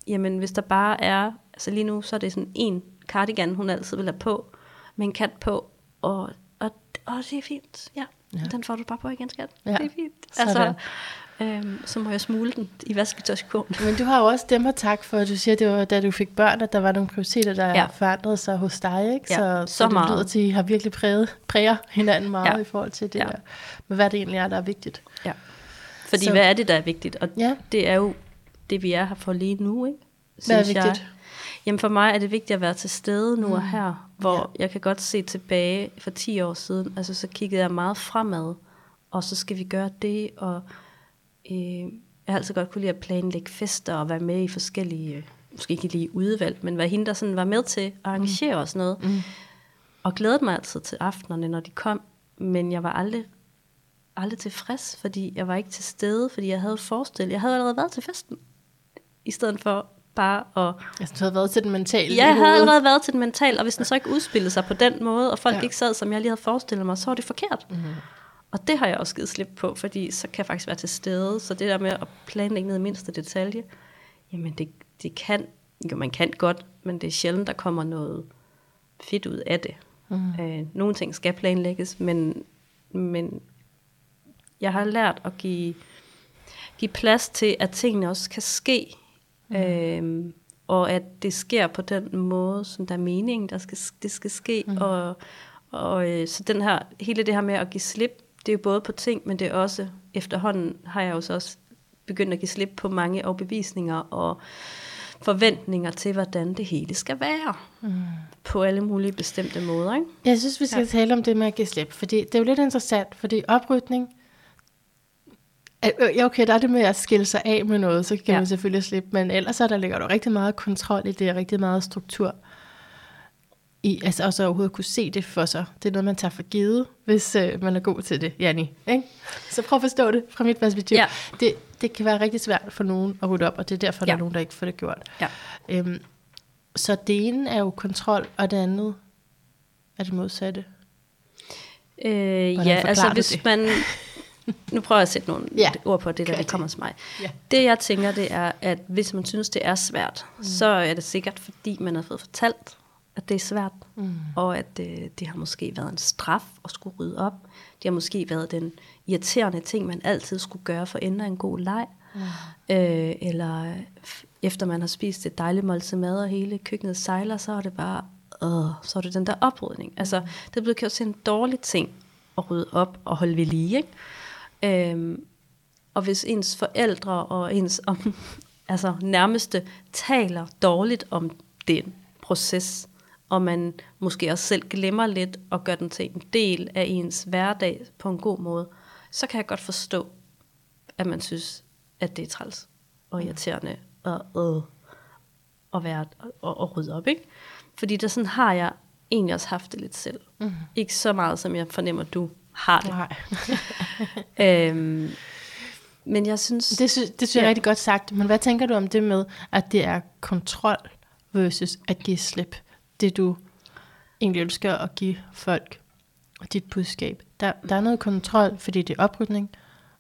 jamen, hvis der bare er, altså lige nu, så er det sådan en cardigan, hun altid vil have på, med en kat på, og, og, og det er fint, ja. ja. Den får du bare på igen, skat. Ja. Det er fint. Altså, øhm, så må jeg smule den i vasketøjskurven. Men du har jo også dem at tak for, at du siger, at det var, da du fik børn, at der var nogle prioriteter, der ja. forandrede sig hos dig. Ikke? Ja, så, så, det lyder til, at I har virkelig præget, præger hinanden meget ja. i forhold til det ja. der. Men hvad det egentlig er, der er vigtigt. Ja. Fordi så. hvad er det, der er vigtigt? Og ja. det er jo det, vi er her for lige nu. Ikke? Hvad er vigtigt? Jeg. Jamen for mig er det vigtigt at være til stede nu mm. og her, hvor ja. jeg kan godt se tilbage for 10 år siden, altså så kiggede jeg meget fremad, og så skal vi gøre det, og øh, jeg har altid godt kunne lide at planlægge fester og være med i forskellige, øh, måske ikke lige udvalg, men være hende, der sådan var med til at arrangere mm. og sådan noget. Mm. Og glædede mig altid til aftenerne, når de kom, men jeg var aldrig, aldrig tilfreds, fordi jeg var ikke til stede, fordi jeg havde forestillet, jeg havde allerede været til festen, i stedet for bare at... Altså, du havde været til den mentale Ja, jeg havde allerede været til den mentale, og hvis den så ikke udspillede sig på den måde, og folk ja. ikke sad, som jeg lige havde forestillet mig, så var det forkert. Mm. Og det har jeg også givet slip på, fordi så kan jeg faktisk være til stede. Så det der med at planlægge ned i mindste detalje, jamen det, det kan, jo man kan godt, men det er sjældent, der kommer noget fedt ud af det. Mm. Øh, nogle ting skal planlægges, men, men jeg har lært at give, give plads til, at tingene også kan ske. Mm. Øh, og at det sker på den måde, som der er meningen, der skal, det skal ske. Mm. Og, og øh, så den her, hele det her med at give slip det er jo både på ting, men det er også, efterhånden har jeg jo så også begyndt at give slip på mange overbevisninger og forventninger til, hvordan det hele skal være. Mm. På alle mulige bestemte måder. Ikke? Jeg synes, vi skal ja. tale om det med at give slip, fordi det er jo lidt interessant, fordi oprydning, Ja, okay, der er det med at skille sig af med noget, så kan ja. man selvfølgelig slippe, men ellers er der ligger der rigtig meget kontrol i det, rigtig meget struktur i, altså også overhovedet kunne se det for sig. Det er noget, man tager for givet, hvis øh, man er god til det, Janni. Ikke? Så prøv at forstå det fra mit perspektiv. Ja. Det, det kan være rigtig svært for nogen at rydde op, og det er derfor, ja. der er nogen, der ikke får det gjort. Ja. Øhm, så det ene er jo kontrol, og det andet er det modsatte. Øh, ja, altså hvis det? man... [LAUGHS] Nu prøver jeg at sætte nogle ja. ord på det, der det kommer til mig. Ja. Det jeg tænker, det er, at hvis man synes, det er svært, mm. så er det sikkert, fordi man har fået fortalt, at det er svært, mm. og at øh, det har måske været en straf at skulle rydde op. Det har måske været den irriterende ting, man altid skulle gøre for at ende en god leg. Mm. Øh, eller efter man har spist et dejligt måltid mad, og hele køkkenet sejler, så er det bare, øh, så er det den der oprydning. Altså, mm. det er blevet gjort til en dårlig ting at rydde op og holde ved lige. Ikke? Øh, og hvis ens forældre og ens om, [LAUGHS] altså, nærmeste taler dårligt om den proces, og man måske også selv glemmer lidt og gør den til en del af ens hverdag på en god måde, så kan jeg godt forstå, at man synes, at det er træls og irriterende og, øh, at, være, og, og rydde op. Ikke? Fordi der sådan har jeg egentlig også haft det lidt selv. Mm. Ikke så meget, som jeg fornemmer, du har det. Nej. [LAUGHS] øhm, men jeg synes... Det, sy- det synes jeg er Ja. rigtig godt sagt. Men hvad tænker du om det med, at det er kontrol versus at give slip? Det du egentlig ønsker at give folk, og dit budskab. Der, der er noget kontrol, fordi det er oprydning,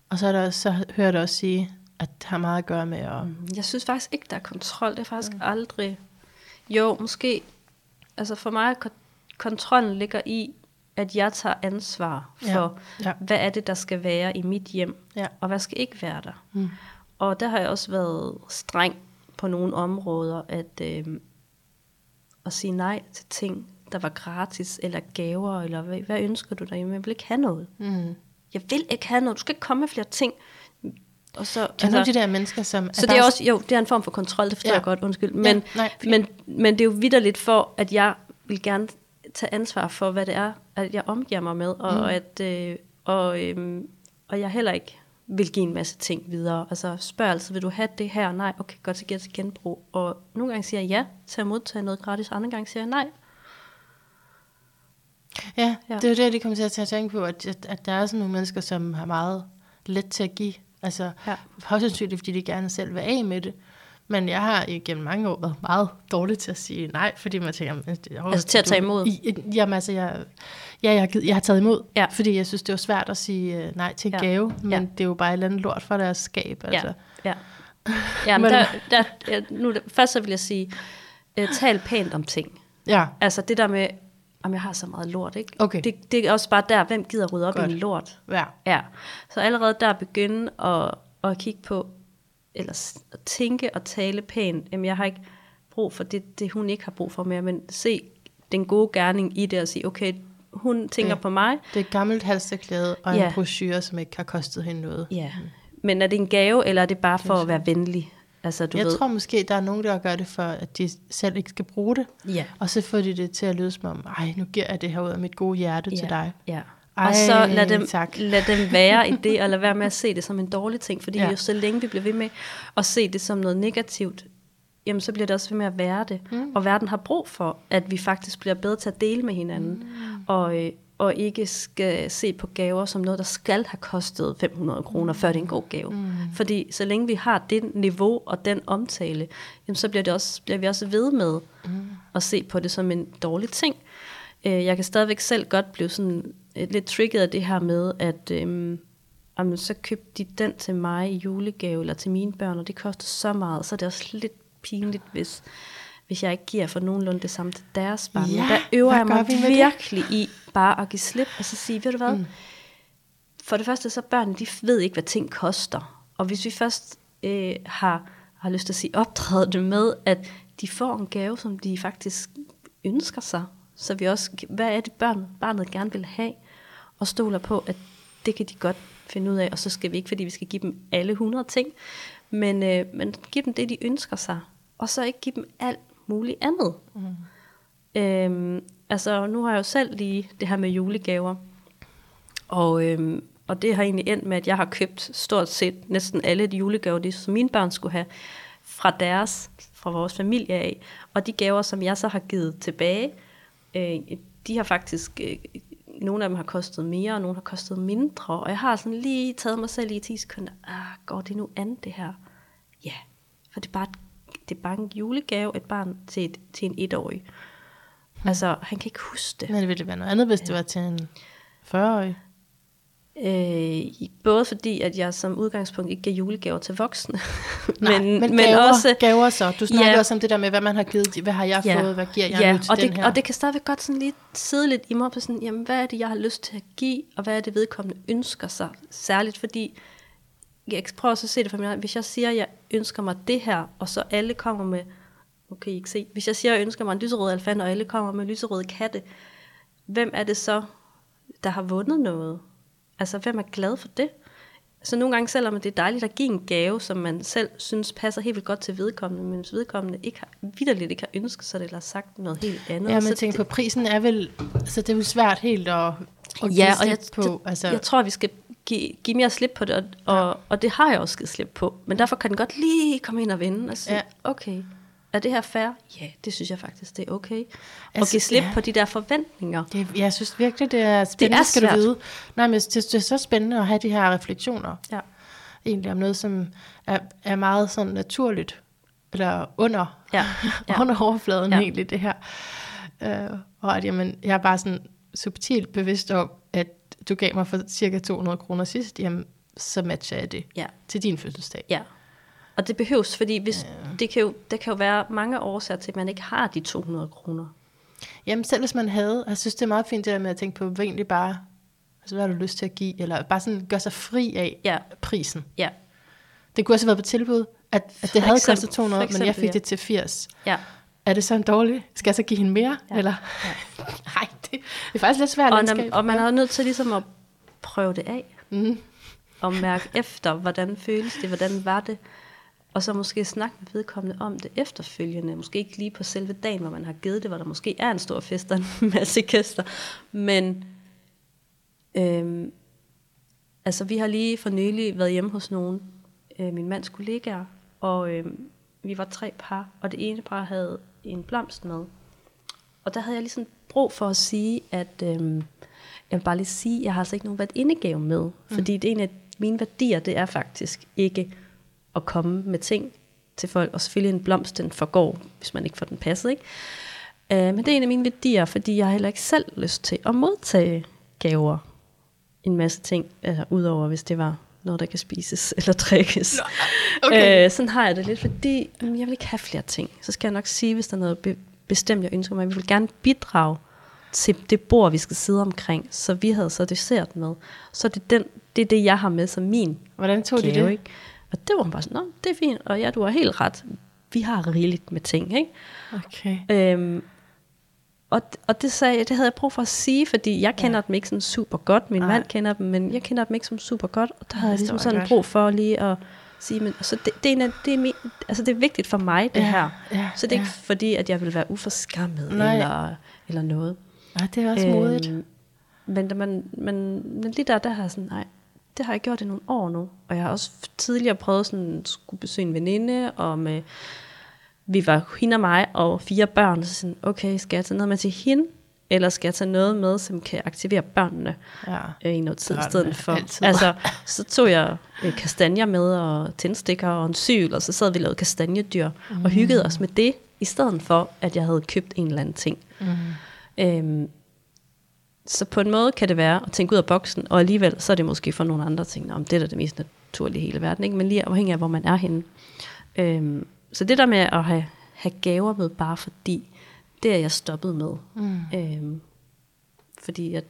og så, er der, så hører dig også sige, at det har meget at gøre med at... Mm. Jeg synes faktisk ikke, der er kontrol. Det er faktisk mm. aldrig... Jo, måske... Altså for mig, kon- kontrollen ligger i, at jeg tager ansvar Ja, for, ja. hvad er det, der skal være i mit hjem, Ja. og hvad skal ikke være der. Mm. Og der har jeg også været streng på nogle områder, at, øh, at sige nej til ting, der var gratis, eller gaver, eller hvad, hvad ønsker du dig? Jamen, jeg vil ikke have noget. Mm. Jeg vil ikke have noget. Du skal ikke komme med flere ting. Og så, Kender altså, du de der mennesker, som... så det er også, jo, det er en form for kontrol, det forstår Ja. jeg godt, undskyld. Men, Ja, nej, men, men det er jo vidderligt for, at jeg vil gerne tage ansvar for, hvad det er, at jeg omgiver mig med, og, mm. at, øh, og, øhm, og jeg heller ikke vil give en masse ting videre. Altså spørg altid, vil du have det her? Nej, okay, godt, så giver jeg til genbrug. Og nogle gange siger jeg ja til at modtage noget gratis, andre gange siger jeg nej. Ja, Ja. det er det, det kommer til at tænke på, at, at, at der er sådan nogle mennesker, som har meget let til at give. Altså, Ja. højst sandsynligt, fordi de gerne selv vil af med det. Men jeg har igennem mange år været meget dårlig til at sige nej, fordi man tænker... "Men det- åh, Altså til at tage imod? I, jamen altså, jeg, ja, jeg, har jeg har taget imod, Ja. fordi jeg synes, det var svært at sige øh, nej til en Ja. gave, men Ja. det er jo bare et eller andet lort for deres skab. Altså. Ja, ja. ja [LAUGHS] men der, der, nu, først så vil jeg sige, uh, tal pænt om ting. ja. Altså det der med, om jeg har så meget lort, ikke? Okay. Det, det er også bare der, hvem gider rydde op Godt. i en lort? ja. Ja. Så allerede der begynde at, at kigge på, eller tænke og tale pænt. Jamen jeg har ikke brug for det, det hun ikke har brug for mere, men se den gode gerning i det og sige, okay, hun tænker Ja. på mig, Det er et gammelt halsterklæde og Ja. en brochure, som ikke har kostet hende noget. ja. men er det en gave, eller er det bare for at være venlig? Altså, du jeg ved. tror måske, der er nogen, der gør det for, at de selv ikke skal bruge det. Ja. Og så får de det til at lyde som om, ej, nu giver jeg det her ud af mit gode hjerte ja. til dig. Ja. Ej, og så lad dem, tak. lad dem være i det, og lad være med at se det som en dårlig ting, fordi Ja. jo så længe vi bliver ved med at se det som noget negativt, jamen så bliver det også ved med at være det. Mm. Og verden har brug for, at vi faktisk bliver bedre til at dele med hinanden, mm. og, øh, og ikke skal se på gaver som noget, der skal have kostet 500 kroner, før det er en god gave. Mm. Fordi så længe vi har det niveau og den omtale, jamen så bliver, det også, bliver vi også ved med mm. at se på det som en dårlig ting. Øh, jeg kan stadigvæk selv godt blive sådan lidt trigget af det her med, at øhm, jamen, så købte de den til mig i julegave, eller til mine børn, og det koster så meget, så er det også lidt pinligt, hvis, hvis jeg ikke giver for nogenlunde det samme til deres barn. Ja, der øver jeg mig vi med det? virkelig i bare at give slip, og så sige, ved du hvad, mm. for det første så børn, de ved ikke, hvad ting koster. Og hvis vi først øh, har, har lyst til at sige, optræde det med, at de får en gave, som de faktisk ønsker sig, så vi også, hvad er det børn, barnet gerne vil have, og stoler på, at det kan de godt finde ud af, og så skal vi ikke, fordi vi skal give dem alle 100 ting, men, øh, men give dem det, de ønsker sig, og så ikke give dem alt muligt andet. Mm. Øhm, altså, nu har jeg jo selv lige det her med julegaver, og, øhm, og det har egentlig endt med, at jeg har købt stort set næsten alle de julegaver, de, som mine børn skulle have, fra deres, fra vores familie af. Og de gaver, som jeg så har givet tilbage, øh, de har faktisk, øh, nogle af dem har kostet mere, og nogle har kostet mindre. Og jeg har sådan lige taget mig selv i 10 sekunder, ah, går det nu an det her? Ja, for det er bare, et- det er bare en julegave, et barn til, et, til en etårig. Altså, han kan ikke huske det. Men ville det være noget andet, hvis det var til en 40-årig? Øh, både fordi, at jeg som udgangspunkt ikke giver julegaver til voksne, [LAUGHS] Nej, men, men, gaver, også, gaver så. Du snakker Ja. også om det der med, hvad man har givet, hvad har jeg fået, hvad giver jeg ja, nu til og den det, her? Og det kan stadigvæk godt sådan lige sidde lidt i mig på sådan, jamen hvad er det, jeg har lyst til at give, og hvad er det, vedkommende ønsker sig, særligt fordi, jeg prøver så at se det for mig, hvis jeg siger, at jeg ønsker mig det her, og så alle kommer med, okay, I ikke se, hvis jeg siger, at jeg ønsker mig en lyserød elefant, og alle kommer med lyserøde katte, hvem er det så, der har vundet noget? Altså, hvem er glad for det? Så nogle gange, selvom det er dejligt at give en gave, som man selv synes passer helt vildt godt til vedkommende, men hvis vedkommende ikke har, vidderligt ikke har ønsket sig det, eller sagt noget helt andet. Ja, men så tænker på, prisen er vel, altså det er vel svært helt at, at ja, og jeg, på. altså. jeg tror, vi skal give, give mere slip på det, og, ja. og, og det har jeg også givet slip på. Men derfor kan den godt lige komme ind og vinde og sige, ja. okay, er det her fair? Ja, det synes jeg faktisk, det er okay. Altså, og give slip ja. på de der forventninger. Det, jeg synes virkelig, det er spændende, det er skal du vide. Nej, men det, det er så spændende at have de her refleksioner. Ja. Egentlig om noget, som er, er meget sådan naturligt, eller under, ja. [LAUGHS] Ja. under overfladen ja. egentlig, det her. Uh, og at jamen, jeg er bare sådan subtilt bevidst om, at du gav mig for cirka 200 kroner sidst, jamen, så matcher jeg det ja. til din fødselsdag. Ja. Og det behøves, fordi hvis, ja. det kan jo, der kan jo være mange årsager til, at man ikke har de 200 kroner. Jamen selv hvis man havde, jeg synes det er meget fint det der med at tænke på, hvad egentlig bare, altså hvad har du lyst til at give, eller bare sådan gøre sig fri af ja. prisen. Ja. Det kunne også have været på tilbud, at, at det havde eksempel, kostet 200, eksempel, men jeg fik ja. det til 80. Ja. Er det så en dårlig? Skal jeg så give hende mere? Ja. Eller? Ja. [LAUGHS] Nej, det, det er faktisk lidt svært. Og, når, og man er nødt til ligesom at prøve det af. Mm. Og mærke efter, hvordan føles det, hvordan var det. Og så måske snakke med vedkommende om det efterfølgende. Måske ikke lige på selve dagen, hvor man har givet det, hvor der måske er en stor fest og en [LAUGHS] masse gæster. Men øhm, altså, vi har lige for nylig været hjemme hos nogen, øh, min mands kollegaer, og øh, vi var tre par, og det ene par havde en blomst med. Og der havde jeg ligesom brug for at sige, at øh, jeg vil bare lige sige, at jeg har altså ikke nogen været indegave med. Mm. Fordi det er en af mine værdier, det er faktisk ikke at komme med ting til folk, og selvfølgelig en blomst, den forgår, hvis man ikke får den passet, ikke? Uh, men det er en af mine værdier, fordi jeg har heller ikke selv lyst til at modtage gaver. En masse ting, uh, udover hvis det var noget, der kan spises [LAUGHS] eller drikkes. Okay. Uh, sådan har jeg det lidt, fordi jeg vil ikke have flere ting. Så skal jeg nok sige, hvis der er noget be- bestemt, jeg ønsker mig. Vi vil gerne bidrage til det bord, vi skal sidde omkring. Så vi havde så dessert med. Så det er, den, det, er det, jeg har med som min Hvordan tog gave, de det? Ikke? Og det var hun bare sådan, Nå, det er fint, og ja, du har helt ret. Vi har rigeligt med ting, ikke? Okay. Øhm, og, og det, sagde, det havde jeg brug for at sige, fordi jeg kender ja. dem ikke sådan super godt. Min Nej. mand kender dem, men jeg kender dem ikke som super godt. Og der havde jeg ligesom sådan godt. brug for lige at sige, men så det, det, er, det, er, altså det er vigtigt for mig, det ja. her. Ja. Så det er ja. ikke fordi, at jeg vil være uforskammet eller, eller noget. Nej, det er også øhm, modigt. Men, man, men, men lige der, der har jeg sådan, nej, det har jeg gjort i nogle år nu. Og jeg har også tidligere prøvet sådan, at skulle besøge en veninde, og med, vi var hende og mig og fire børn, så sådan, okay, skal jeg tage noget med til hende, eller skal jeg tage noget med, som kan aktivere børnene ja. øh, i noget tid i stedet for. Altid. Altså, så tog jeg øh, kastanjer med, og tændstikker og en syl, og så sad vi og lavede kastanjedyr, mm. og hyggede os med det, i stedet for, at jeg havde købt en eller anden ting. Mm. Øhm, så på en måde kan det være at tænke ud af boksen, og alligevel så er det måske for nogle andre ting, om det er da det mest naturlige i hele verden, ikke? men lige afhængig af, hvor man er henne. Øhm, så det der med at have, have gaver med bare fordi, det er jeg stoppet med. Mm. Øhm, fordi at,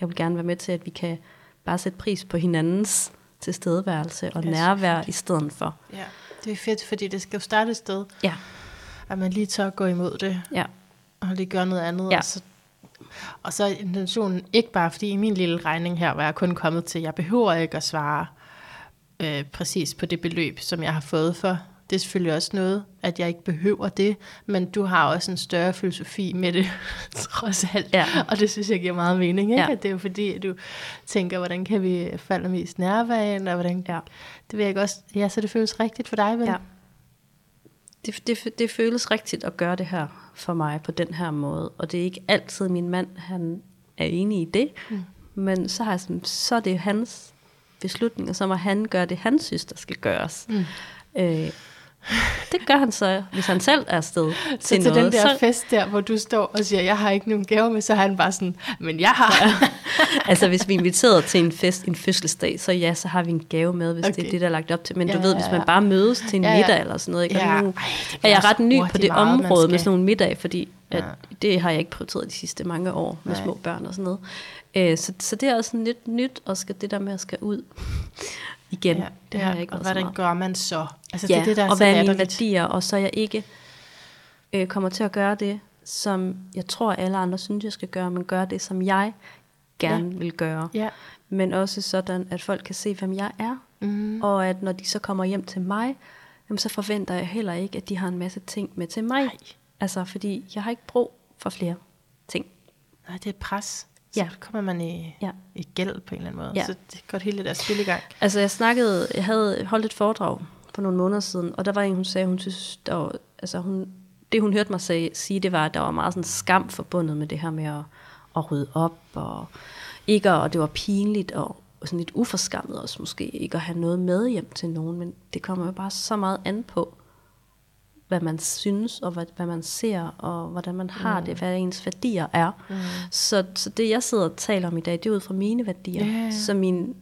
jeg vil gerne være med til, at vi kan bare sætte pris på hinandens tilstedeværelse og nærvær i stedet for. Ja, det er fedt, fordi det skal jo starte et sted. Ja. At man lige tør at gå imod det. Ja. Og lige gøre noget andet. Ja. Og så og så intentionen ikke bare, fordi i min lille regning her var jeg kun kommet til, jeg behøver ikke at svare øh, præcis på det beløb, som jeg har fået for. Det er selvfølgelig også noget, at jeg ikke behøver det, men du har også en større filosofi med det, [LAUGHS] trods alt. Ja. Og det synes jeg giver meget mening, ikke? Ja. At det er jo fordi, at du tænker, hvordan kan vi falde mest nærværende, og hvordan... Ja. Det vil jeg også... Ja, så det føles rigtigt for dig, vel? Ja. Det, det, det føles rigtigt at gøre det her for mig på den her måde. Og det er ikke altid min mand, han er enig i det. Mm. Men så, har jeg sådan, så er det hans beslutning, og så må han gøre det, han synes, der skal gøres. Mm. Øh, det gør han så, hvis han selv er afsted til, til noget. den der så... fest der, hvor du står og siger, jeg har ikke nogen gave med, så er han bare sådan, men jeg har. Altså hvis vi er inviteret til en fest, en fødselsdag, så ja, så har vi en gave med, hvis okay. det er det, der er lagt op til. Men ja, du ved, hvis man bare mødes til en ja, ja. middag eller sådan noget, ikke? Ja. Nu er jeg ret ny på det meget, område med sådan nogle middag, fordi at ja. det har jeg ikke prioriteret de sidste mange år med Nej. små børn og sådan noget. Øh, så, så det er også lidt nyt, og skal det der med at skal ud igen. Ja, det har jeg ikke og hvordan gør man så? Altså, ja, det er det, der er og hvad er mine værdier, og så jeg ikke øh, kommer til at gøre det, som jeg tror alle andre synes, jeg skal gøre, men gøre det, som jeg gerne ja. vil gøre. Ja. Men også sådan, at folk kan se, hvem jeg er. Mm. Og at når de så kommer hjem til mig, jamen, så forventer jeg heller ikke, at de har en masse ting med til mig. Nej. Altså, fordi jeg har ikke brug for flere ting. Nej, det er pres. Ja. Så kommer man i, Ja. i gæld på en eller anden måde. Ja. Så det går hele det der spil i gang. Altså, jeg snakkede, jeg havde holdt et foredrag for nogle måneder siden, og der var en, hun sagde, hun synes, der var, altså hun, det hun hørte mig sige, sige, det var, at der var meget sådan skam forbundet med det her med at, at rydde op, og ikke, og det var pinligt, og sådan lidt uforskammet også måske, ikke at have noget med hjem til nogen, men det kommer jo bare så meget an på, hvad man synes, og hvad, hvad man ser, og hvordan man har mm. det, hvad ens værdier er. Mm. Så, så det, jeg sidder og taler om i dag, det er ud fra mine værdier. Ja. Så min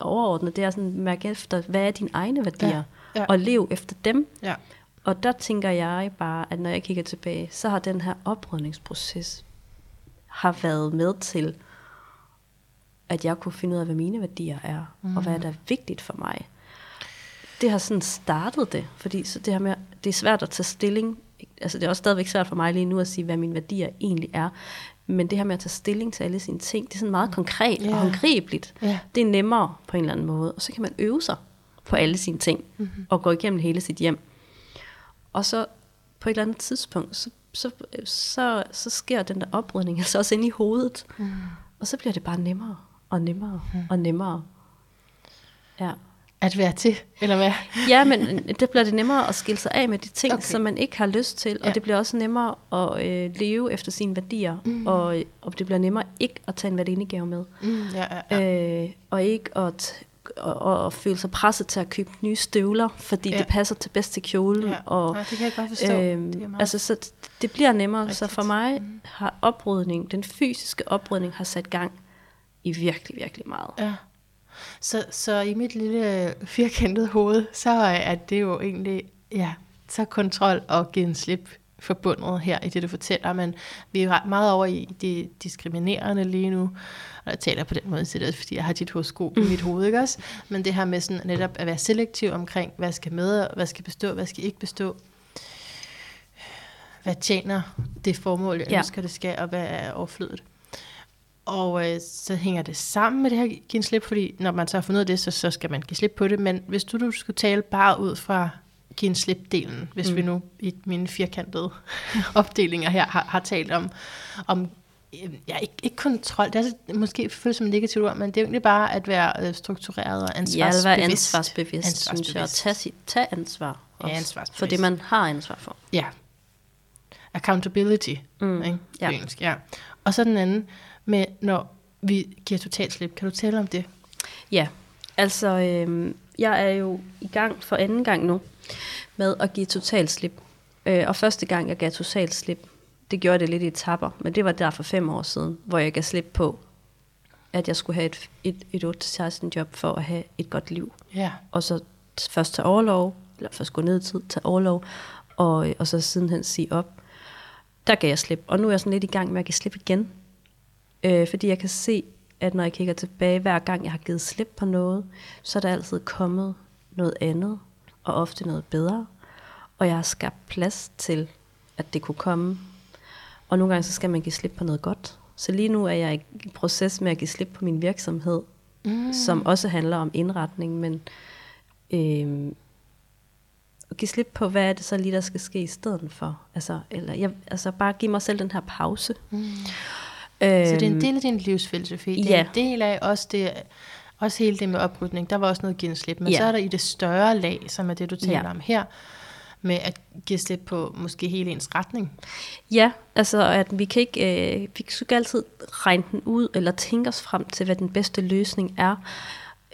overordnet, det er sådan, mærke efter, hvad er dine egne værdier, Ja, ja. og lev efter dem. Ja. Og der tænker jeg bare, at når jeg kigger tilbage, så har den her oprydningsproces har været med til, at jeg kunne finde ud af, hvad mine værdier er, mm. og hvad der er vigtigt for mig. Det har sådan startet det, fordi så det her med, det er svært at tage stilling, altså det er også stadigvæk svært for mig lige nu at sige, hvad mine værdier egentlig er, men det her med at tage stilling til alle sine ting, det er sådan meget konkret Ja. og håndgribeligt. Ja. Det er nemmere på en eller anden måde, og så kan man øve sig på alle sine ting, mm-hmm. og gå igennem hele sit hjem. Og så på et eller andet tidspunkt, så, så, så, så sker den der oprydning altså også inde i hovedet. Mm. Og så bliver det bare nemmere og nemmere mm. og nemmere. Ja. At være til, eller hvad? ja, men det bliver det nemmere at skille sig af med de ting, Okay. som man ikke har lyst til. Og Ja. det bliver også nemmere at øh, leve efter sine værdier. Mm. Og, og det bliver nemmere ikke at tage en værdinegave med. Mm, ja, ja, ja. Øh, og ikke at, og, og, og føle sig presset til at købe nye støvler, fordi Ja. ja. det passer til bedst til kjolen. Ja. Og, Nej, det kan jeg godt forstå. Øhm, Det altså, så det bliver nemmere. Rigtigt. Så for mig har oprydning, den fysiske oprydning, har sat gang i virkelig, virkelig meget. Ja. Så, så i mit lille øh, firkantede hoved, så er det jo egentlig, ja, så kontrol og give en slip forbundet her i det, du fortæller, men vi er ret meget over i det diskriminerende lige nu, og jeg taler på den måde, så det er fordi jeg har dit horoskop i mit hoved, ikke også? Men det her med sådan netop at være selektiv omkring, hvad skal med, hvad skal bestå, hvad skal ikke bestå, hvad tjener det formål, jeg Ja. ønsker, det skal, og hvad er overflødet. Og øh, så hænger det sammen med det her give slip, fordi når man så har fundet af det, så, så skal man give slip på det. Men hvis du, du skulle tale bare ud fra give en slip-delen, hvis mm. vi nu i mine firkantede [LAUGHS] opdelinger her har, har talt om, om øh, ja, ikke, ikke kontrol, det er så, måske føles som et negativt ord, men det er jo egentlig bare at være øh, struktureret og Ja, ansvarsbevidst. at være ansvarsbevidst, ansvarsbevidst, synes jeg. Og tage, sit, tage ansvar Ja, også, ansvarsbevidst. for det, man har ansvar for. Ja. Accountability. Mm, Ikke? ja. Engelsk, ja. Og så den anden med, når vi giver totalt slip. Kan du tale om det? Ja, altså øh, jeg er jo i gang for anden gang nu med at give totalt slip. Øh, og første gang jeg gav totalt slip, det gjorde det lidt i etapper, men det var der for fem år siden, hvor jeg gav slip på, at jeg skulle have et, et, et 8-16 job for at have et godt liv. Ja. Og så først tage overlov, eller først gå ned i tid, tage overlov, og, og så sidenhen sige op. Der gav jeg slip, og nu er jeg sådan lidt i gang med at give slip igen. Øh, fordi jeg kan se, at når jeg kigger tilbage, hver gang jeg har givet slip på noget, så er der altid kommet noget andet, og ofte noget bedre. Og jeg har skabt plads til, at det kunne komme. Og nogle gange så skal man give slip på noget godt. Så lige nu er jeg i proces med at give slip på min virksomhed, mm. som også handler om indretning, men øh, at give slip på, hvad er det så lige, der skal ske i stedet for. Altså, eller jeg, altså bare give mig selv den her pause. Mm. Så det er en del af din livsfilosofi. Det er ja. en del af også det, også hele det med oprydning. Der var også noget give slip. Men Ja. så er der i det større lag, som er det, du taler Ja. om her, med at give slip på måske hele ens retning. Ja, altså at vi kan ikke, øh, vi kan ikke altid regne den ud, eller tænke os frem til, hvad den bedste løsning er.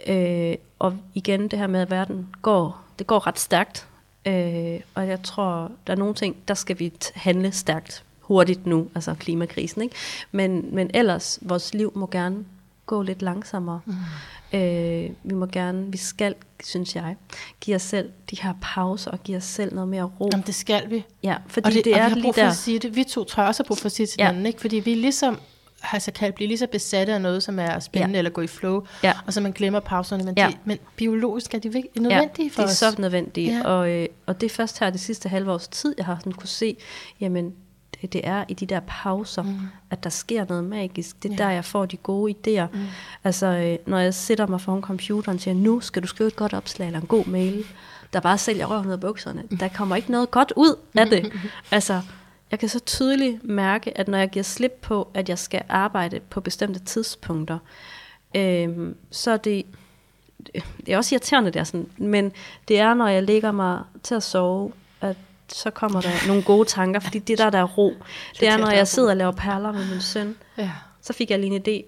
Øh, og igen det her med, at verden går, det går ret stærkt. Øh, og jeg tror, der er nogle ting, der skal vi handle stærkt hurtigt nu, altså klimakrisen. Ikke? Men, men ellers, vores liv må gerne gå lidt langsommere. Mm. Øh, vi må gerne, vi skal, synes jeg, give os selv de her pauser, og give os selv noget mere ro. Jamen, det skal vi. Ja, fordi og det, det og er vi har lige brug for der. at sige det. Vi to tror også har brug for at sige til Ja. hinanden, ikke? fordi vi ligesom altså, kan blive lige så besatte af noget, som er spændende, ja. Eller gå i flow, Ja. og så man glemmer pauserne, men, Ja. de, men biologisk er de nødvendige for ja, det os. er så nødvendigt. Ja. Og, øh, og det er først her det sidste halve års tid, jeg har sådan kunne se, jamen, det er i de der pauser, mm. at der sker noget magisk. Det er ja. der, jeg får de gode idéer. Mm. Altså, øh, når jeg sætter mig foran computeren og siger, nu skal du skrive et godt opslag eller en god mail, der bare sælger røven ud af bukserne. Der kommer ikke noget godt ud af det. [LAUGHS] altså, jeg kan så tydeligt mærke, at når jeg giver slip på, at jeg skal arbejde på bestemte tidspunkter, øh, så er det, det er også irriterende, det er sådan, men det er, når jeg lægger mig til at sove, så kommer der nogle gode tanker, fordi det der, der er ro, det er, når jeg sidder og laver perler med min søn, ja. så fik jeg lige en idé,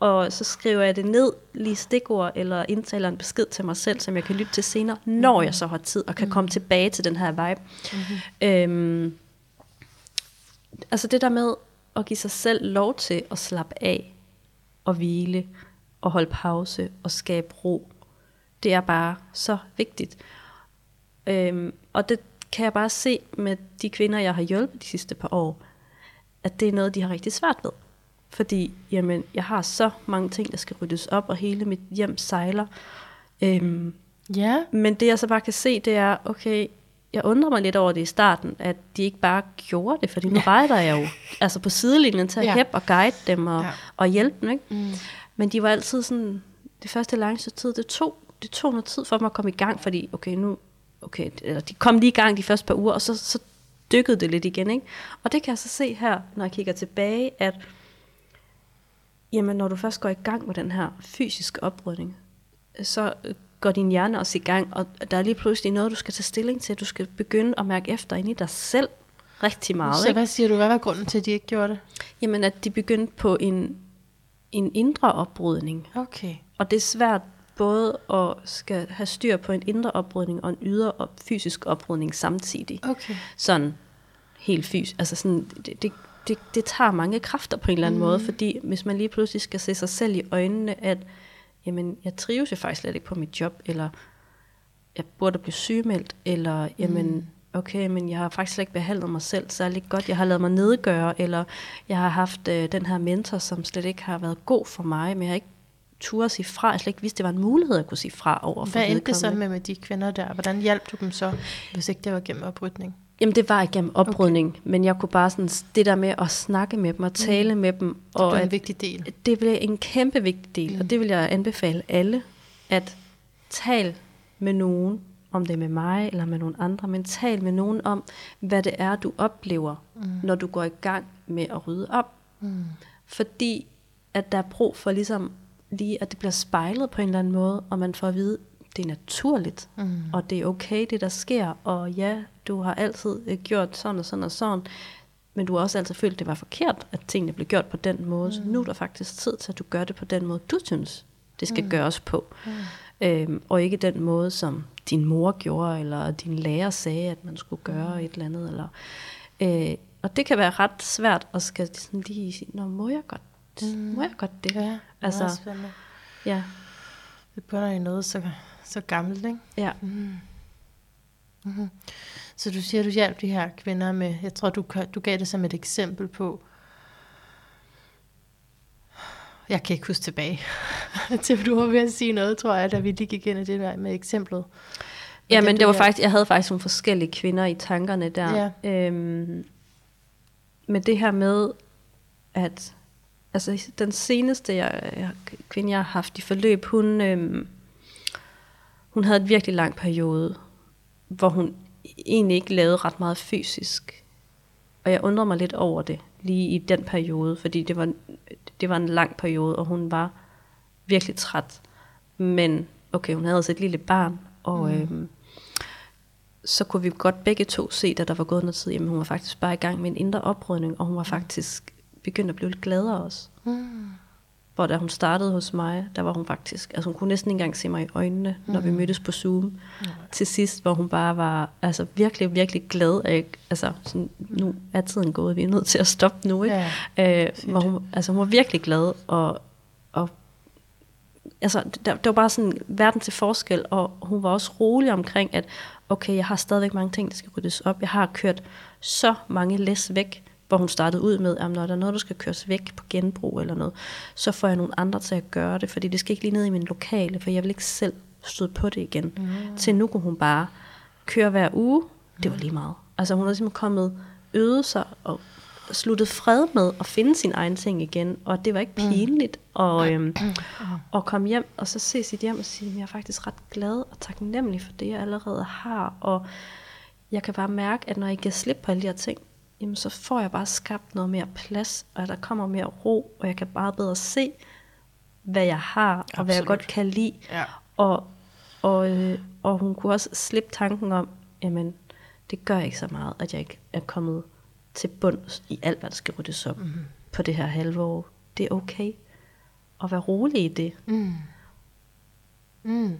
og så skriver jeg det ned, lige stikord, eller indtaler en besked til mig selv, som jeg kan lytte til senere, når jeg så har tid, og kan komme tilbage til den her vibe. Mm-hmm. Øhm, altså det der med at give sig selv lov til at slappe af, og hvile, og holde pause, og skabe ro, det er bare så vigtigt. Øhm, og det kan jeg bare se med de kvinder, jeg har hjulpet de sidste par år, at det er noget, de har rigtig svært ved. Fordi jamen, jeg har så mange ting, der skal ryddes op, og hele mit hjem sejler. Øhm, ja. Men det jeg så bare kan se, det er, okay, jeg undrer mig lidt over det i starten, at de ikke bare gjorde det, fordi nu ja. rejder jeg jo altså på sidelinjen til at ja. hæppe og guide dem og, ja. og hjælpe dem. Ikke? Mm. Men de var altid sådan, det første lange tid, det tog, det tog noget tid for mig at komme i gang, fordi okay, nu, okay, eller de kom lige i gang de første par uger, og så, så dykkede det lidt igen. Ikke? Og det kan jeg så se her, når jeg kigger tilbage, at jamen, når du først går i gang med den her fysiske oprydning, så går din hjerne også i gang, og der er lige pludselig noget, du skal tage stilling til. Du skal begynde at mærke efter ind i dig selv rigtig meget. Så ikke? hvad siger du, hvad var grunden til, at de ikke gjorde det? Jamen, at de begyndte på en, en indre oprydning. Okay. Og det er svært både at skal have styr på en indre oprydning og en ydre op, fysisk oprydning samtidig. Okay. Sådan helt fysisk. Altså sådan, det, det, det, det tager mange kræfter på en eller anden mm. måde, fordi hvis man lige pludselig skal se sig selv i øjnene, at jamen, jeg trives jo faktisk slet ikke på mit job, eller jeg burde blive sygemeldt, eller jamen, mm. okay, men jeg har faktisk slet ikke behandlet mig selv særlig godt, jeg har lavet mig nedgøre, eller jeg har haft øh, den her mentor, som slet ikke har været god for mig, men jeg har ikke turde sige fra. Jeg slet ikke vidste, det var en mulighed at kunne sige fra over for Hvad endte det så med, med de kvinder der? Hvordan hjalp du dem så, hvis ikke det var gennem oprydning? Jamen det var igennem oprydning, okay. men jeg kunne bare sådan, det der med at snakke med dem og tale mm. med dem. Og det blev en vigtig del. Det blev en kæmpe vigtig del, mm. og det vil jeg anbefale alle, at tal med nogen, om det er med mig eller med nogen andre, men tal med nogen om, hvad det er, du oplever, mm. når du går i gang med at rydde op. Mm. Fordi at der er brug for ligesom lige, at det bliver spejlet på en eller anden måde, og man får at vide, det er naturligt, mm. og det er okay, det der sker, og ja, du har altid øh, gjort sådan og sådan og sådan, men du har også altid følt, at det var forkert, at tingene blev gjort på den måde. Mm. Så nu er der faktisk tid til, at du gør det på den måde, du synes, det skal mm. gøres på. Mm. Øhm, og ikke den måde, som din mor gjorde, eller din lærer sagde, at man skulle gøre mm. et eller andet. Eller, øh, og det kan være ret svært at skal sådan lige sige, Nå, må jeg godt, mm. må jeg godt det? Ja, altså, Ja. Det begynder i noget så, så gammelt, ikke? Ja. Mm. Mm-hmm. Så du siger, at du hjalp de her kvinder med, jeg tror, du, du gav det som et eksempel på, jeg kan ikke huske tilbage [LAUGHS] til, du var ved at sige noget, tror jeg, da vi lige gik ind i det der med eksemplet. Ja, men det var faktisk, jeg havde faktisk nogle forskellige kvinder i tankerne der. Ja. Øhm, men det her med, at altså den seneste jeg, kvinde, jeg har haft i forløb, hun, øhm, hun havde et virkelig lang periode, hvor hun egentlig ikke lavede ret meget fysisk. Og jeg undrer mig lidt over det, lige i den periode, fordi det var, det var en lang periode, og hun var virkelig træt. Men okay, hun havde altså et lille barn, og mm. øhm, så kunne vi godt begge to se, da der var gået noget tid, jamen hun var faktisk bare i gang med en indre oprydning, og hun var mm. faktisk begyndt at blive lidt gladere også. Mm. Hvor da hun startede hos mig, der var hun faktisk, altså hun kunne næsten ikke engang se mig i øjnene, når mm. vi mødtes på Zoom. Mm. Til sidst, hvor hun bare var altså virkelig, virkelig glad. Af, altså sådan, nu er tiden gået, vi er nødt til at stoppe nu. Ikke? Ja, øh, hvor hun, altså hun var virkelig glad, og, og altså, der, det var bare sådan verden til forskel, og hun var også rolig omkring, at okay, jeg har stadigvæk mange ting, der skal ryddes op. Jeg har kørt så mange læs væk, hvor hun startede ud med, at når der er noget, der skal køres væk på genbrug eller noget, så får jeg nogle andre til at gøre det, fordi det skal ikke lige ned i min lokale, for jeg vil ikke selv stå på det igen. Mm. Til nu kunne hun bare køre hver uge, det var lige meget. Altså hun har simpelthen kommet, øvet sig og sluttet fred med at finde sin egen ting igen, og det var ikke Mm. pinligt at, øhm, [CLEARS THROAT] at komme hjem og så se sit hjem og sige, at jeg er faktisk ret glad og taknemmelig for det, jeg allerede har, og jeg kan bare mærke, at når jeg giver slip på alle de her ting, jamen så får jeg bare skabt noget mere plads, og der kommer mere ro, og jeg kan bare bedre se, hvad jeg har, og hvad jeg Absolut. godt kan lide. Ja. Og, og, øh, og hun kunne også slippe tanken om, jamen, det gør ikke så meget, at jeg ikke er kommet til bunds i alt, hvad der skal ryddes op mm-hmm. på det her halve år. Det er okay at være rolig i det. Mm. Mm.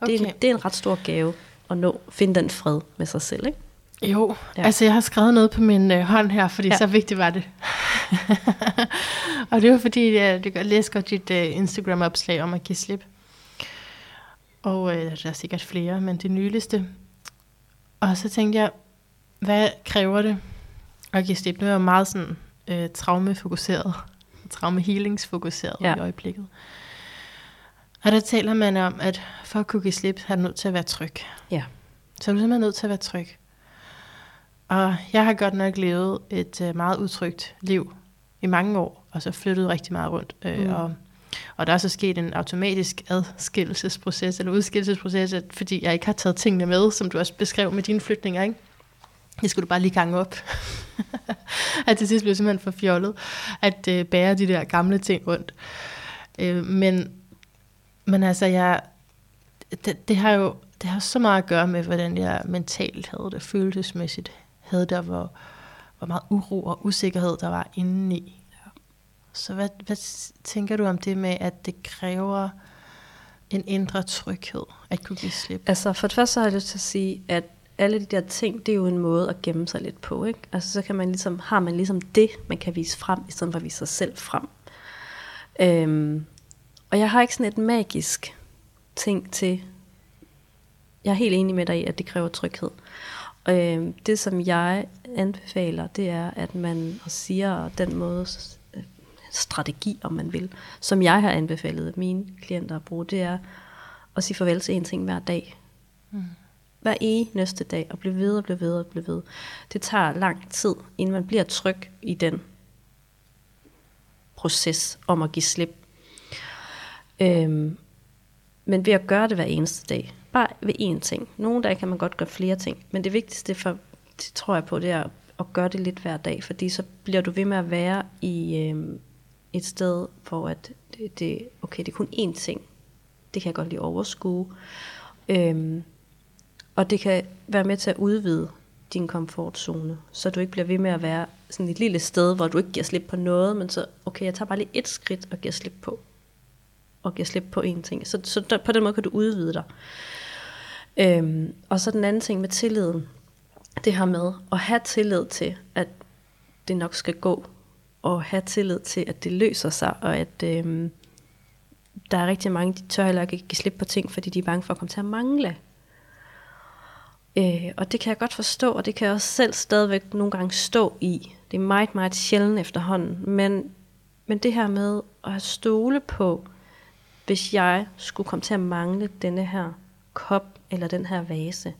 Okay. Det, er en, det er en ret stor gave at nå, finde den fred med sig selv, ikke? Jo, Ja. altså jeg har skrevet noget på min øh, hånd her, fordi Ja. så vigtigt var det. [LAUGHS] og det var fordi, jeg, jeg læste godt dit øh, Instagram-opslag om at give slip. Og øh, der er sikkert flere, men det nyligste. Og så tænkte jeg, hvad kræver det at give slip? Nu er jeg meget sådan øh, traumefokuseret, traumehealingsfokuseret Ja. i øjeblikket. Og der taler man om, at for at kunne give slip, er du nødt til at være tryg. Ja. Så er du simpelthen nødt til at være tryg. Og jeg har godt nok levet et øh, meget utrygt liv i mange år, og så flyttet rigtig meget rundt. Øh, Mm. og, og der er så sket en automatisk adskillelsesproces, eller udskillelsesproces, fordi jeg ikke har taget tingene med, som du også beskrev med dine flytninger, ikke? Det skulle du bare lige gange op. [LAUGHS] at til sidst blev simpelthen for fjollet, at øh, bære de der gamle ting rundt. Øh, men, men altså, jeg, det, det har jo det har så meget at gøre med, hvordan jeg mentalt havde det, følelsesmæssigt havde der, hvor, hvor meget uro og usikkerhed der var indeni. Så hvad, hvad tænker du om det med, at det kræver en indre tryghed at kunne give slip? Altså for det første så har jeg lyst til at sige, at alle de der ting, det er jo en måde at gemme sig lidt på, ikke? Altså så kan man ligesom, har man ligesom det, man kan vise frem, i stedet for at vise sig selv frem. Øhm, og jeg har ikke sådan et magisk ting til, jeg er helt enig med dig i, at det kræver tryghed. Øhm, det som jeg anbefaler, det er, at man og siger den måde, øh, strategi om man vil, som jeg har anbefalet mine klienter at bruge, det er at sige farvel til en ting hver dag. Mm. Hver eneste dag, og blive ved og blive ved og blive ved. Det tager lang tid, inden man bliver tryg i den proces om at give slip. Øhm, men ved at gøre det hver eneste dag, bare ved én ting. Nogle dage kan man godt gøre flere ting, men det vigtigste for, det tror jeg på, det er at gøre det lidt hver dag, fordi så bliver du ved med at være i øh, et sted, hvor at det, det, okay, det er kun én ting. Det kan jeg godt lige overskue. Øhm, og det kan være med til at udvide din komfortzone, så du ikke bliver ved med at være sådan et lille sted, hvor du ikke giver slip på noget, men så, okay, jeg tager bare lige et skridt og giver slip på, og giver slip på en ting. Så, så der, på den måde kan du udvide dig. Øhm, og så den anden ting med tilliden, det her med at have tillid til, at det nok skal gå, og have tillid til, at det løser sig, og at øhm, der er rigtig mange, de tør heller ikke give slip på ting, fordi de er bange for at komme til at mangle. Øh, og det kan jeg godt forstå, og det kan jeg også selv stadigvæk nogle gange stå i. Det er meget, meget sjældent efterhånden. Men, men det her med at stole på, hvis jeg skulle komme til at mangle denne her kop eller den her vase,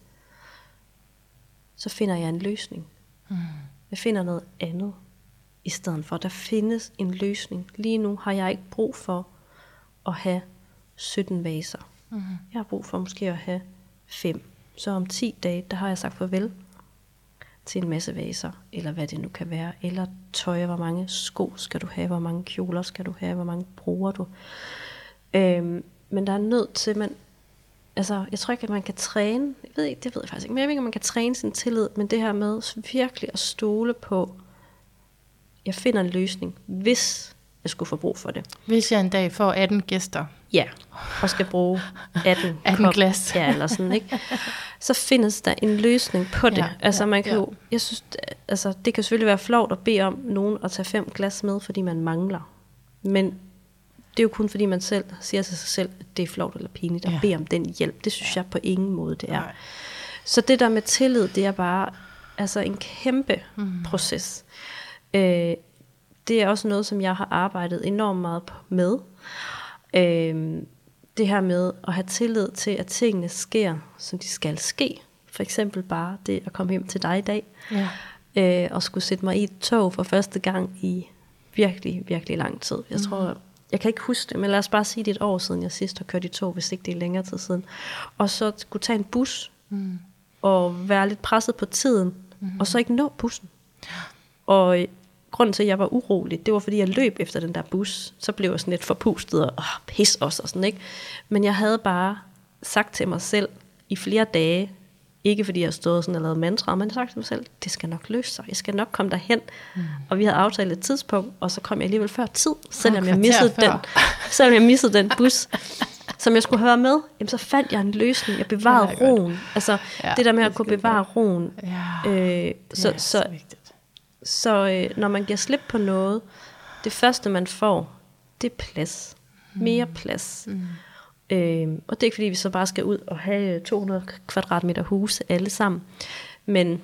så finder jeg en løsning. Mm. Jeg finder noget andet i stedet for. Der findes en løsning. Lige nu har jeg ikke brug for at have 17 vaser. Mm. Jeg har brug for måske at have 5. Så om 10 dage, der har jeg sagt farvel til en masse vaser, eller hvad det nu kan være, eller tøj, hvor mange sko skal du have, hvor mange kjoler skal du have, hvor mange bruger du. Øhm, men der er nødt til, man, altså, jeg tror ikke, at man kan træne, jeg ved ikke, det ved jeg faktisk ikke, men jeg ved ikke, om man kan træne sin tillid, men det her med virkelig at stole på, jeg finder en løsning, hvis jeg skulle få brug for det. Hvis jeg en dag får 18 gæster, Ja, og skal bruge 18, 18 [LAUGHS] kop, glas. Ja, eller sådan, ikke? Så findes der en løsning på det. Ja, altså man kan ja. jo, jeg synes, altså det kan selvfølgelig være flovt at bede om nogen at tage fem glas med, fordi man mangler. Men det er jo kun fordi man selv siger til sig selv, at det er flovt eller pinligt at Ja. bede om den hjælp. Det synes jeg på ingen måde, det er. Nej. Så det der med tillid, det er bare altså en kæmpe mm. proces. Øh, det er også noget, som jeg har arbejdet enormt meget på- med. Øh, det her med at have tillid til, at tingene sker, som de skal ske. For eksempel bare det at komme hjem til dig i dag. Ja. øh, og skulle sætte mig i et tog for første gang i virkelig, virkelig lang tid. Jeg tror, jeg kan ikke huske det, men lad os bare sige, det er et år siden, jeg sidst har kørt i tog, hvis ikke det er længere tid siden. Og så skulle tage en bus, mm. og være lidt presset på tiden, mm. og så ikke nå bussen. Og øh, grunden til, at jeg var urolig, det var, fordi jeg løb efter den der bus. Så blev jeg sådan lidt forpustet og åh, pis også og sådan, ikke? Men jeg havde bare sagt til mig selv i flere dage, ikke fordi jeg stod sådan og lavet mantra, men jeg sagde til mig selv, det skal nok løse sig, jeg skal nok komme derhen. Mm. Og vi havde aftalt et tidspunkt, og så kom jeg alligevel før tid, selvom, jeg missede, den, selvom jeg missede den bus, [LAUGHS] som jeg skulle høre med, jamen så fandt jeg en løsning, jeg bevarede godt. roen. Altså Ja, det der med at kunne bevare roen. Ja, Øh, så, så, så så øh, når man giver slip på noget, det første man får, det er plads. Mere plads. Mm. Øh, og det er ikke fordi, vi så bare skal ud og have øh, 200 kvadratmeter huse alle sammen. Men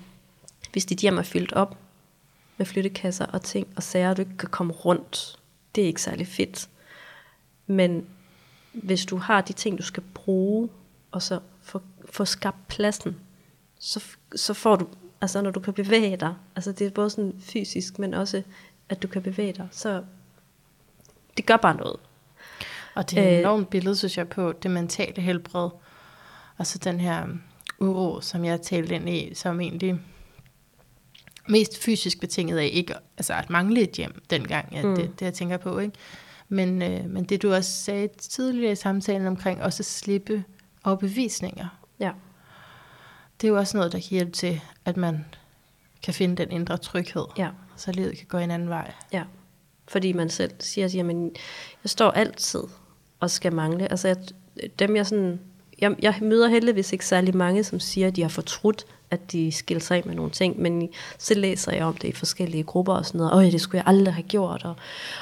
hvis dit hjem er fyldt op med flyttekasser og ting og sager, og du ikke kan komme rundt, det er ikke særlig fedt. Men hvis du har de ting, du skal bruge, og så få, få skabt pladsen, så, så får du, altså når du kan bevæge dig, altså det er både sådan fysisk, men også at du kan bevæge dig, så det gør bare noget. Og det er et Øh. enormt billede, synes jeg, på det mentale helbred. Og så den her um, uro, som jeg talte ind i, som egentlig mest fysisk betinget af ikke altså at mangle et hjem dengang, ja, mm. det, det jeg tænker på. ikke. Men, øh, men det du også sagde tidligere i samtalen omkring, også at slippe overbevisninger. Ja. Det er jo også noget, der kan hjælpe til, at man kan finde den indre tryghed, Ja. så livet kan gå en anden vej. Ja, fordi man selv siger, at jamen, jeg står altid og skal mangle. Altså, jeg, dem jeg sådan... Jeg, jeg møder heldigvis ikke særlig mange, som siger, at de har fortrudt, at de skiller sig af med nogle ting, men så læser jeg om det i forskellige grupper og sådan noget. Øj, det skulle jeg aldrig have gjort. Og,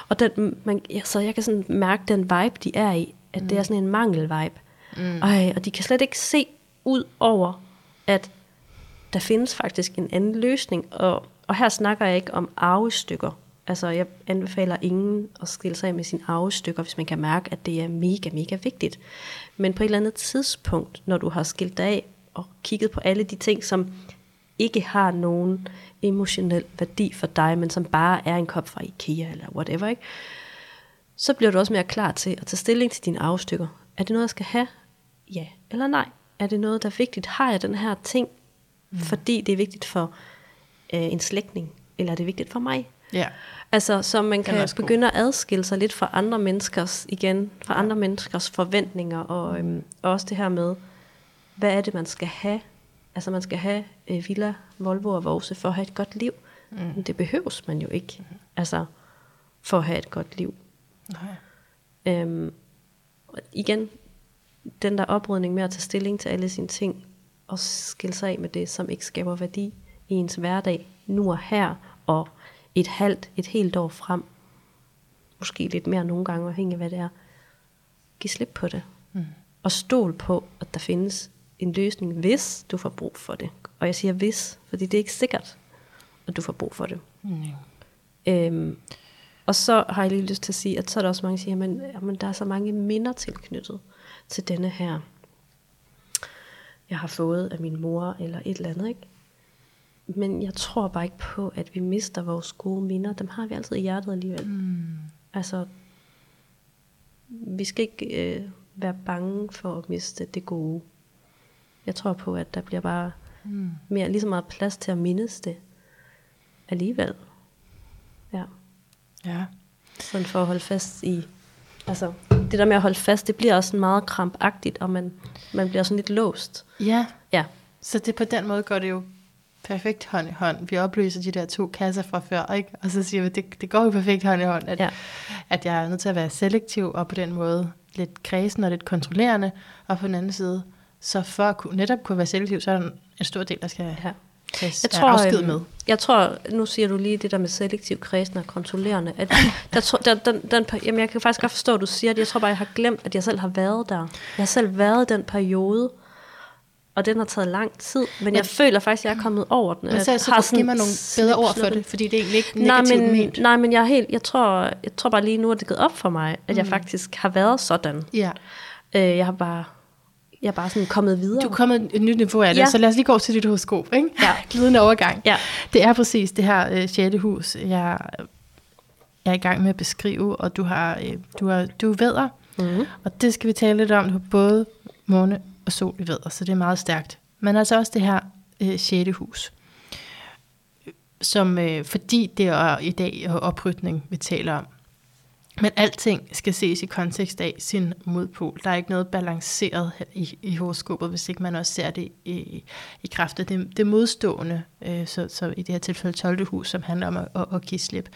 og den, man, ja, så jeg kan sådan mærke den vibe, de er i, at mm. det er sådan en mangel-vibe. Mm. Ej, og de kan slet ikke se ud over, at der findes faktisk en anden løsning, og, og her snakker jeg ikke om arvestykker. Altså, jeg anbefaler ingen at skille sig af med sine arvestykker, hvis man kan mærke, at det er mega, mega vigtigt. Men på et eller andet tidspunkt, når du har skilt dig af og kigget på alle de ting, som ikke har nogen emotionel værdi for dig, men som bare er en kop fra Ikea eller whatever, ikke? så bliver du også mere klar til at tage stilling til dine arvestykker. Er det noget, jeg skal have? Ja eller nej? Er det noget, der er vigtigt? Har jeg den her ting, mm. fordi det er vigtigt for øh, en slægtning? Eller er det vigtigt for mig? Ja. Altså, så man kan begynde at adskille sig lidt fra andre menneskers, igen, fra andre menneskers forventninger, og øhm, også det her med, hvad er det, man skal have? Altså, man skal have øh, Villa, Volvo og Vose for at have et godt liv. Mm. Men det behøves man jo ikke, altså, for at have et godt liv. Nej. Øhm, igen, den der oprydning med at tage stilling til alle sine ting, og skille sig af med det, som ikke skaber værdi i ens hverdag, nu og her, og et halvt, et helt år frem. Måske lidt mere nogle gange, afhængig af hvad det er. Giv slip på det. Mm. Og stol på, at der findes en løsning, hvis du får brug for det. Og jeg siger hvis, fordi det er ikke sikkert, at du får brug for det. Mm. Øhm, og så har jeg lige lyst til at sige, at så er der også mange, der siger, men, jamen, der er så mange minder tilknyttet til denne her, jeg har fået af min mor, eller et eller andet, ikke? Men jeg tror bare ikke på, at vi mister vores gode minder. Dem har vi altid i hjertet alligevel. Mm. Altså, vi skal ikke øh, være bange for at miste det gode. Jeg tror på, at der bliver bare mm. mere, lige så meget plads til at mindes det alligevel. Ja. Ja. Sådan for at holde fast i... Altså, det der med at holde fast, det bliver også meget krampagtigt, og man, man bliver sådan lidt låst. Ja, Ja, så det på den måde går det jo perfekt hånd i hånd. Vi opløser de der to kasser fra før, ikke? Og så siger vi, det, det går jo perfekt hånd i hånd, at, Ja. at jeg er nødt til at være selektiv, og på den måde lidt kredsen og lidt kontrollerende, og på den anden side, så for at kunne, netop kunne være selektiv, så er der en, stor del, der skal ja. tages Jeg tror, afsked øhm, med. Jeg tror, nu siger du lige det der med selektiv kredsen og kontrollerende, at [LAUGHS] der, tror, der, den, den, jamen jeg kan faktisk godt forstå, at du siger det. Jeg tror bare, jeg har glemt, at jeg selv har været der. Jeg har selv været i den periode, og den har taget lang tid, men jeg føler faktisk, at jeg er kommet over den. Men Jeg så, så har prøv at give mig nogle bedre ord for det, fordi det er egentlig ikke Nej negativt men, ment. nej, men jeg er helt, jeg tror, jeg tror bare lige nu, at det er gået op for mig, at jeg Mm. faktisk har været sådan. Ja. Øh, jeg har bare jeg er bare sådan kommet videre. Du er kommet et nyt niveau af det, ja. så lad os lige gå til dit horoskop, ikke? Ja. [LAUGHS] Glidende overgang. Ja. Det er præcis det her øh, 6. hus, jeg, jeg er i gang med at beskrive, og du har, øh, du har, du er vædder, Mm-hmm. og det skal vi tale lidt om. Du har både måne og sol i vejret, så det er meget stærkt. Men altså også det her øh, 6. hus, som, øh, fordi det er i dag er oprytning, vi taler om. Men alting skal ses i kontekst af sin modpol. Der er ikke noget balanceret i, i horoskopet, hvis ikke man også ser det i, i kraft af det, det modstående, øh, så, så i det her tilfælde 12. hus, som handler om at, at, at give slip.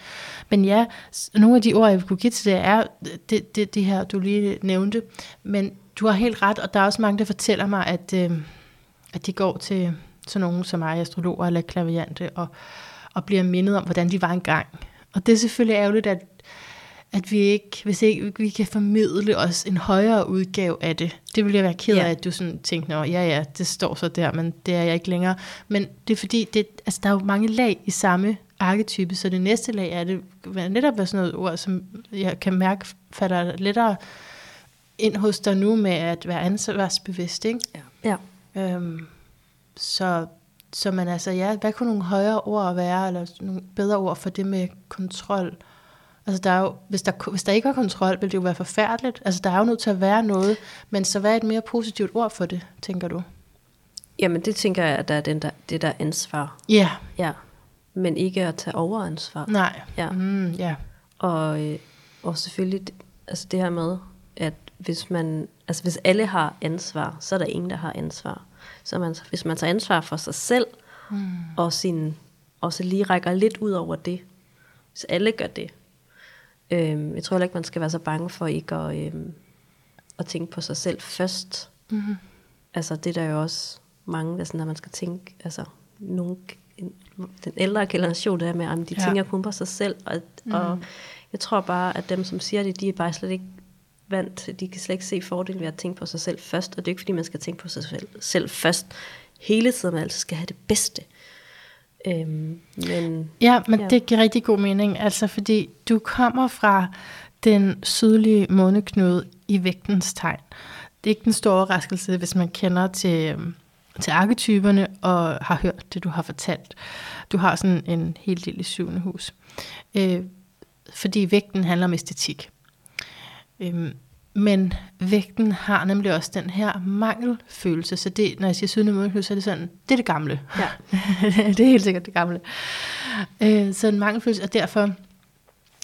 Men ja, nogle af de ord, jeg vil kunne give til det, er det, det, det her, du lige nævnte. Men du har helt ret, og der er også mange, der fortæller mig, at, øh, at de går til sådan nogen som mig, astrologer eller klaviante, og, og bliver mindet om, hvordan de var engang. Og det er selvfølgelig ærgerligt, at at vi ikke, hvis ikke vi kan formidle os en højere udgave af det. Det vil jeg være ked af, Ja. at du sådan tænkte, Nå, ja ja, det står så der, men det er jeg ikke længere. Men det er fordi, det, altså, der er jo mange lag i samme arketype, så det næste lag er det netop være sådan noget ord, som jeg kan mærke falder lettere ind hos dig nu med at være ansvarsbevidst, ikke? Ja. Øhm, så, så man altså, ja, hvad kunne nogle højere ord være, eller nogle bedre ord for det med kontrol? Altså der er jo, hvis, der, hvis der ikke var kontrol, ville det jo være forfærdeligt. Altså der er jo nødt til at være noget, men så hvad er et mere positivt ord for det, tænker du? Jamen, det tænker jeg, at der er den der, det der ansvar. Ja, Ja. Men ikke at tage overansvar. nej. Ja. Mm, ja. Og, øh, og selvfølgelig altså det her med, at hvis man, altså hvis alle har ansvar, så er der ingen, der har ansvar. Så man, hvis man tager ansvar for sig selv, mm. og, sin, og så lige rækker lidt ud over det, hvis alle gør det, øh, jeg tror heller ikke, man skal være så bange for ikke at, øh, at tænke på sig selv først. Mm-hmm. Altså det er der jo også mange, der sådan, at man skal tænke, altså nogen, en, den ældre generation, der er med, at de Ja. ja. tænker kun på sig selv, og, mm. og jeg tror bare, at dem, som siger det, de er bare slet ikke vant til, de kan slet ikke se fordelen ved at tænke på sig selv først, og det er ikke fordi, man skal tænke på sig selv, selv først hele tiden, man altid skal have det bedste. Øhm, men Ja, men ja. Det giver rigtig god mening, altså fordi du kommer fra den sydlige måneknude i vægtens tegn. Det er ikke den store overraskelse, hvis man kender til, til arketyperne og har hørt det, du har fortalt. Du har sådan en helt lille syvende hus. Øh, fordi vægten handler om æstetik. Øhm, men vægten har nemlig også den her mangelfølelse, så det, når jeg siger sydlige måneknude, så er det sådan, det er det gamle. Ja. [LAUGHS] det er helt sikkert det gamle. Øh, så en mangelfølelse, og derfor,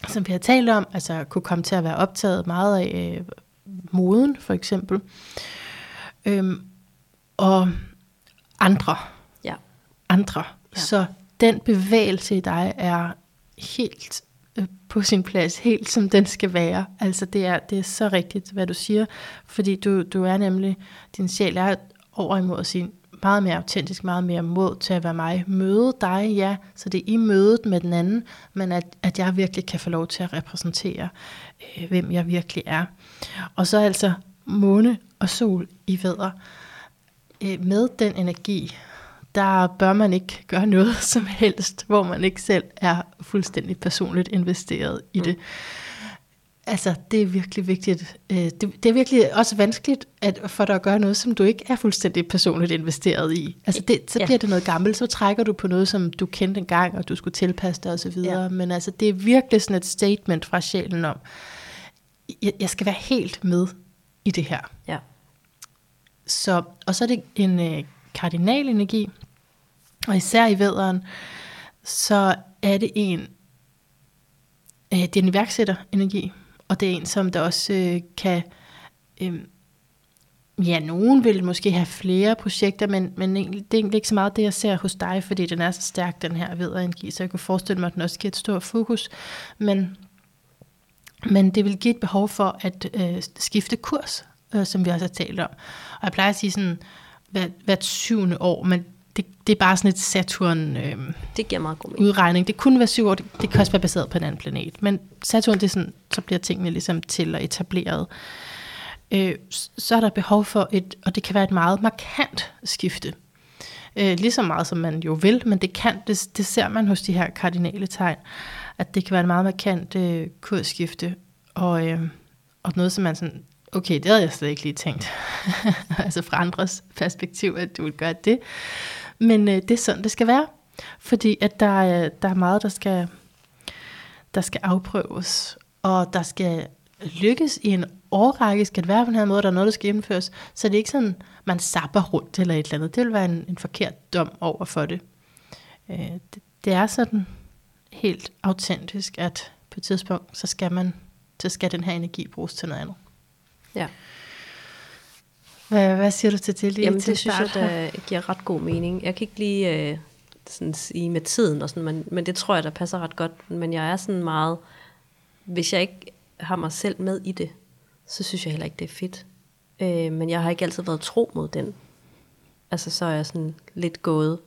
som vi har talt om, altså kunne komme til at være optaget meget af øh, moden, for eksempel. Øhm, og andre. ja, Andre. Ja. Så den bevægelse i dig er helt øh, på sin plads, helt som den skal være. Altså det er, det er så rigtigt, hvad du siger, fordi du, du er nemlig, din sjæl er over imod sin meget mere autentisk, meget mere mod til at være mig. Møde dig, ja, så det er i mødet med den anden, men at, at jeg virkelig kan få lov til at repræsentere, øh, hvem jeg virkelig er. Og så altså måne og sol i vædder. Øh, med den energi, der bør man ikke gøre noget [LAUGHS] som helst, hvor man ikke selv er fuldstændig personligt investeret i det. Altså, det er virkelig vigtigt. Øh, Det, det er virkelig også vanskeligt at, for dig at gøre noget, som du ikke er fuldstændig personligt investeret i. Altså, det, så Ja. bliver det noget gammelt, så trækker du på noget, som du kendte engang, og du skulle tilpasse dig osv. Ja. Ja. Men altså, det er virkelig sådan et statement fra sjælen om, jeg, jeg skal være helt med i det her. ja, Så, og så er det en øh, kardinalenergi, og især i vederen, så er det en, øh, det er en iværksætterenergi, og det er en, som der også øh, kan, øh, ja, nogen vil måske have flere projekter, men, men egentlig, det er egentlig ikke så meget det, jeg ser hos dig, fordi den er så stærk, den her vederenergi, så jeg kunne forestille mig, at den også giver et stort fokus, men men det vil give et behov for at øh, skifte kurs, øh, som vi også har talt om. Og jeg plejer at sige sådan, hvert, hvert syvende år, men det, det er bare sådan et Saturn-udregning. Øh, det giver meget god mening. udregning. det kunne være syv år, det, det kan også være baseret på en anden planet. Men Saturn, det er sådan, så bliver tingene ligesom til og etableret. Øh, så er der behov for et, og det kan være et meget markant skifte. Øh, lige så meget som man jo vil, men det kan, det, det ser man hos de her kardinale tegn, at det kan være et meget markant øh, kursskifte, og, øh, og noget, som man sådan okay, det havde jeg slet ikke lige tænkt. [LAUGHS] altså fra andres perspektiv, at du vil gøre det. Men øh, det er sådan, det skal være. Fordi at der, er, der er meget, der skal, der skal afprøves. Og der skal lykkes i en årrække, skal det være på den her måde, der er noget, der skal indføres. Så det er ikke sådan, man sapper rundt eller et eller andet. Det vil være en, en forkert dom over for det. Øh, det. Det er sådan helt autentisk, at på et tidspunkt, så skal man, så skal den her energi bruges til noget andet. Ja. Hvad, hvad siger du til det lige Jamen, til det synes jeg, der giver ret god mening. Jeg kan ikke lige øh, sådan sige med tiden, og sådan, men, men det tror jeg, der passer ret godt. Men jeg er sådan meget, hvis jeg ikke har mig selv med i det, så synes jeg heller ikke, det er fedt. Øh, men jeg har ikke altid været tro mod den. Altså, så er jeg sådan lidt gået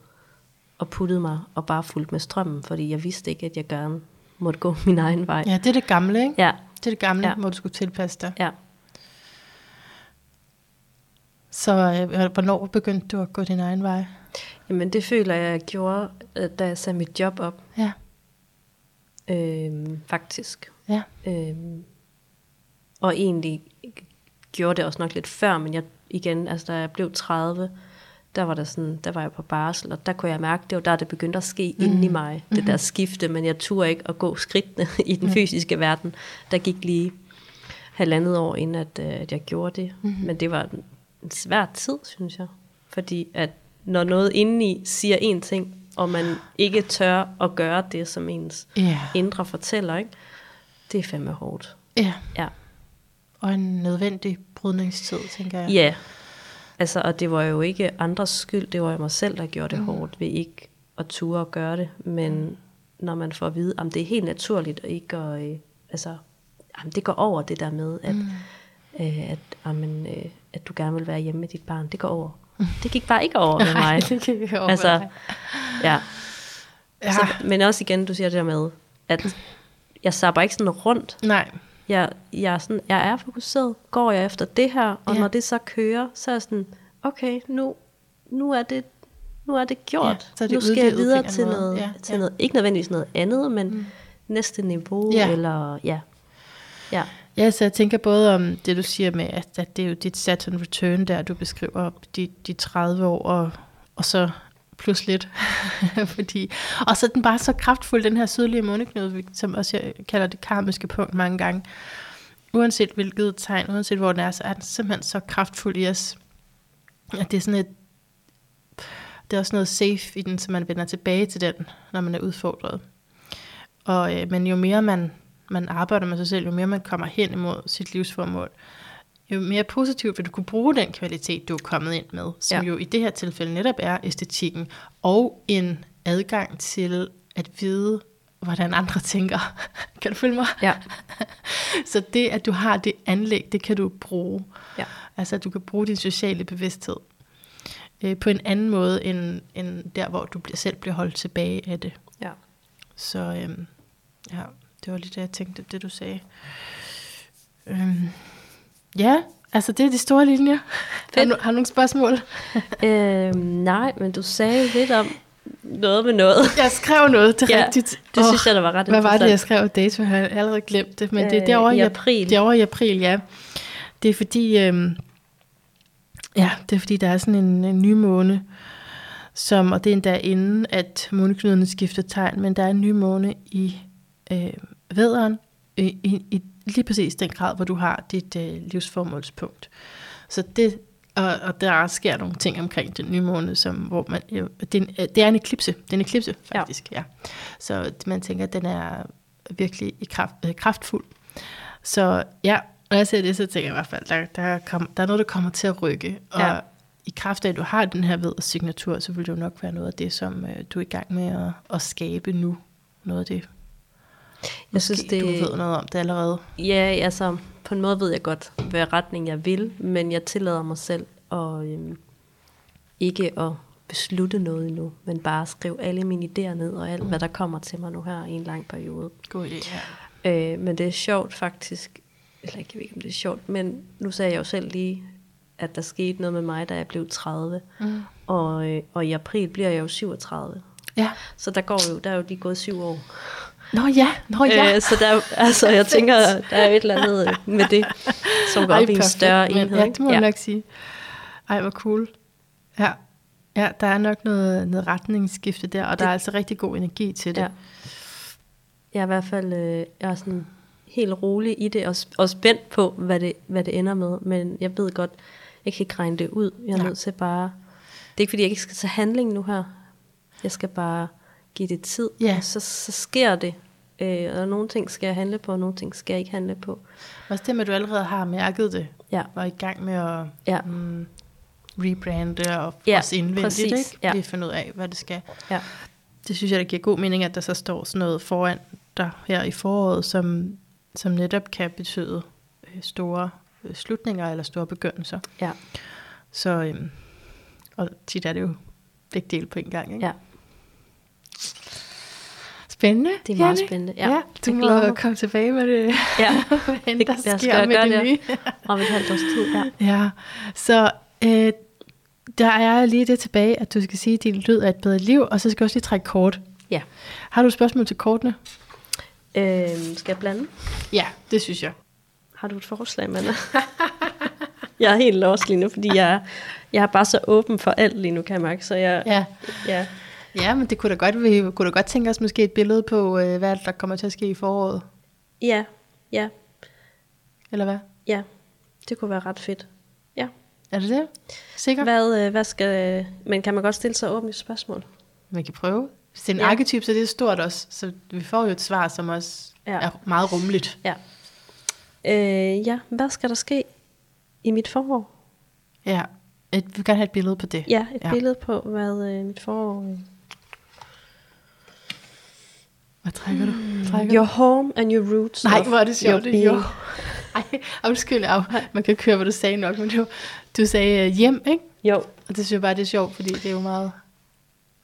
og puttet mig og bare fulgt med strømmen, fordi jeg vidste ikke, at jeg gerne måtte gå [LAUGHS] min egen vej. Ja, det er det gamle, ikke? Ja, Det er det gamle. Ja. hvor du skulle tilpasse dig. ja. Så øh, hvornår begyndte du at gå din egen vej? Jamen, det føler jeg, jeg gjorde, øh, da jeg sagde mit job op, Ja, øh, faktisk. ja. Øhm, og egentlig gjorde det også nok lidt før, men jeg igen, altså da jeg blev 30, der var der sådan, der var jeg på barsel, og der kunne jeg mærke, det var der, det begyndte at ske mm. inde i mig, det der skifte, men jeg turde ikke at gå skridtene [LAUGHS] i den fysiske verden. Der gik lige halvandet år, inden at, øh, at jeg gjorde det, mm. men det var en, svær tid, synes jeg, fordi at når noget indeni siger en ting, og man ikke tør at gøre det, som ens Ja. indre fortæller, ikke? det er fandme hårdt. ja. Ja. Og en nødvendig brydningstid, tænker jeg. Ja. Altså, og det var jo ikke andres skyld, det var jo mig selv, der gjorde det mm. hårdt ved ikke at ture at gøre det. Men når man får at vide, at det er helt naturligt, og ikke at, øh, altså, jamen, det går over det der med, at, mm. øh, at, jamen, øh, at du gerne vil være hjemme med dit barn, det går over. [LAUGHS] Det gik bare ikke over med mig. det kan jeg altså, ja. Ja. Så, men også igen, du siger det der med, at jeg sapper ikke sådan rundt. Nej, Jeg, jeg, er sådan, jeg er fokuseret, går jeg efter det her, og Ja. når det så kører, så er jeg sådan, okay, nu, nu er det nu er det gjort. Ja, så det nu skal jeg videre til, måde. noget, Ja, til ja. noget, ikke nødvendigvis noget andet, men mm. næste niveau, Ja. eller ja. Ja, Ja, så jeg tænker både om det, du siger med, at, at det er jo dit Saturn return, der du beskriver de, de 30 år, og, og så plus lidt. [LAUGHS] Fordi, og så er den bare så kraftfuld, den her sydlige måneknude, som også jeg kalder det karmiske punkt mange gange. Uanset hvilket tegn, uanset hvor den er, så er den simpelthen så kraftfuld i os. At det er sådan et, det er også noget safe i den, så man vender tilbage til den, når man er udfordret. Og, øh, men jo mere man, man arbejder med sig selv, jo mere man kommer hen imod sit livsformål, jo mere positivt vil du kunne bruge den kvalitet, du er kommet ind med, som ja. Jo i det her tilfælde netop er æstetikken, og en adgang til at vide, hvordan andre tænker. [LAUGHS] kan du følge mig? ja, [LAUGHS] Så det, at du har det anlæg, det kan du bruge. ja. Altså, at du kan bruge din sociale bevidsthed øh, på en anden måde, end, end der, hvor du bliver, selv bliver holdt tilbage af det. ja. Så øhm, ja, det var lige det, jeg tænkte, det du sagde. Øhm, ja, altså det er de store linjer. Har du, har du nogle spørgsmål? [LAUGHS] Øhm, nej, men du sagde lidt om noget med noget. Jeg skrev noget, det er Ja, rigtigt. Det Åh, synes jeg, der var ret Hvad var det, jeg skrev dato? Jeg har allerede glemt det, men det er Øh, derovre i i april. Det er over i april, ja. Det er fordi, øhm, ja, det er fordi, der er sådan en, en ny måne, som, og det er endda inden, at måneknuderne skifter tegn, men der er en ny måne i øh, væderen, i, i, i lige præcis den grad, hvor du har dit øh, livsformålspunkt. Så det, og, og der sker nogle ting omkring den nye måned, som, hvor man, jo, det, er en, øh, det er en eklipse, det er en eklipse faktisk, ja. ja. Så man tænker, at den er virkelig i kraft, øh, kraftfuld. Så ja, når jeg ser det, så tænker jeg i hvert fald, der, der, kom, der er noget, der kommer til at rykke. Og Ja. i kraft af, at du har den her ved signatur, så vil det jo nok være noget af det, som øh, du er i gang med at, at skabe nu. Noget af det. Jeg synes, det, du ved noget om det allerede. Ja, altså på en måde ved jeg godt, hvad retning jeg vil, men jeg tillader mig selv at øhm, ikke at beslutte noget endnu, men bare skrive alle mine idéer ned og alt, hvad der kommer til mig nu her i en lang periode. God idé, ja. Øh, men det er sjovt faktisk, eller jeg ved ikke, om det er sjovt, men nu sagde jeg jo selv lige, at der skete noget med mig, da jeg blev 30, Mm. og, øh, og i april bliver jeg jo 37. Ja. Så der går jo, der er jo lige gået syv år. Nå ja, nå ja. Øh, så der, altså, jeg tænker, der er et eller andet med det. som går op i en større men, enhed. Ja, ikke? det må ja. nok sige. Ej, hvor cool. Ja. ja, der er nok noget, noget retningsskifte der, og det, der er altså rigtig god energi til det. Ja. Jeg er i hvert fald øh, jeg er sådan helt rolig i det, og, og spændt på, hvad det, hvad det ender med. Men jeg ved godt, jeg kan ikke regne det ud. Jeg er Ja. nødt til bare... Det er ikke, fordi jeg ikke skal tage handling nu her. Jeg skal bare give det tid, Ja. og så, så sker det. Øh, og nogle ting skal jeg handle på, og nogle ting skal jeg ikke handle på. Også det med, at du allerede har mærket det, Ja, og er i gang med at ja, mm, rebrande og Ja, også indvendigt, præcis, ikke? ja. Lige finde ud af, hvad det skal. ja. Det synes jeg, der giver god mening, at der så står sådan noget foran dig her i foråret, som, som netop kan betyde øh, store øh, slutninger eller store begyndelser. ja. Så, øhm, og tit er det jo begge dele på en gang, ikke? ja. Spændende. Det er meget Janne. spændende. Ja, Ja, du jeg må glæder mig. komme tilbage med det, ja. [LAUGHS] hvad end Det- der jeg sker med gøre det det. nye. [LAUGHS] Om et halvt års tid, ja. Ja, så øh, der er lige det tilbage, at du skal sige, at din lyd er et bedre liv, og så skal du også lige trække kort. Ja. Har du et spørgsmål til kortene? Øhm, skal jeg blande? Ja, det synes jeg. Har du et forslag, Manna? [LAUGHS] jeg er helt lost lige nu, fordi jeg, jeg er bare så åben for alt lige nu, kan jeg mærke. Så jeg, Ja. ja. Ja, men det kunne da godt, vi kunne da godt tænke os måske et billede på, øh, hvad der kommer til at ske i foråret. ja, ja, Eller hvad? ja, det kunne være ret fedt. Ja. Er det det? Sikker? Hvad, øh, hvad skal, men kan man godt stille sig åbne spørgsmål? Man kan prøve. Hvis det er en Ja. arketyp, så det er stort også. Så vi får jo et svar, som også Ja. er meget rummeligt. Ja. Øh, ja, hvad skal der ske i mit forår? Ja. Et, vi vil gerne have et billede på det. Ja, et ja. Ja. billede på, hvad øh, mit forår... Hvad trækker du? Trækker Your home and your roots. du? Nej, hvor er det sjovt. your Det er jo. [LAUGHS] Ej, undskyld, af. man kan køre, hvad du sagde nok, men det var, du sagde øh, hjem, ikke? Jo, Og det synes jeg bare, det er sjovt, fordi det er jo meget...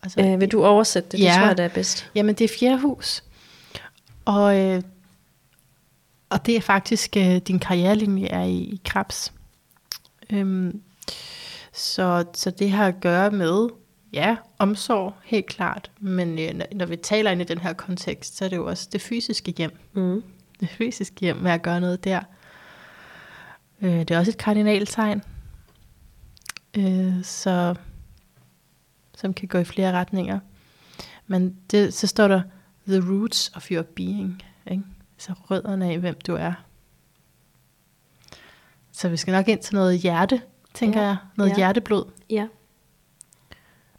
Altså, øh, vil du oversætte det? Det Ja. tror jeg, det er bedst. Jamen, det er fjerde hus. Og, øh, og det er faktisk, øh, din karrierelinje er i, i krebs. Øhm, så, så det har at gøre med, ja, omsorg, helt klart. Men øh, når, vi taler ind i den her kontekst, så er det jo også det fysiske hjem. Mm. Det fysiske hjem med at gøre noget der. Øh, det er også et kardinaltegn. Øh, så, som kan gå i flere retninger. Men det, så står der, the roots of your being. Ikke? Så rødderne af, hvem du er. Så vi skal nok ind til noget hjerte, tænker Ja. jeg. Noget Ja. hjerteblod. Ja.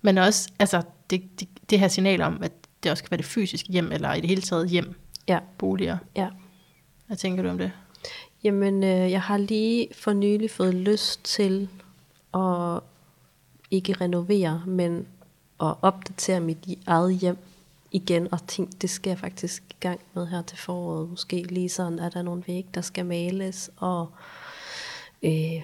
Men også, altså, det, det, det her signal om, at det også kan være det fysiske hjem, eller i det hele taget hjem, Ja. boliger. Ja. Hvad tænker du om det? Jamen, øh, jeg har lige for nylig fået lyst til at ikke renovere, men at opdatere mit eget hjem igen, og tænkte, det skal jeg faktisk i gang med her til foråret. Måske lige sådan, er der nogle vægge, der skal males, og øh,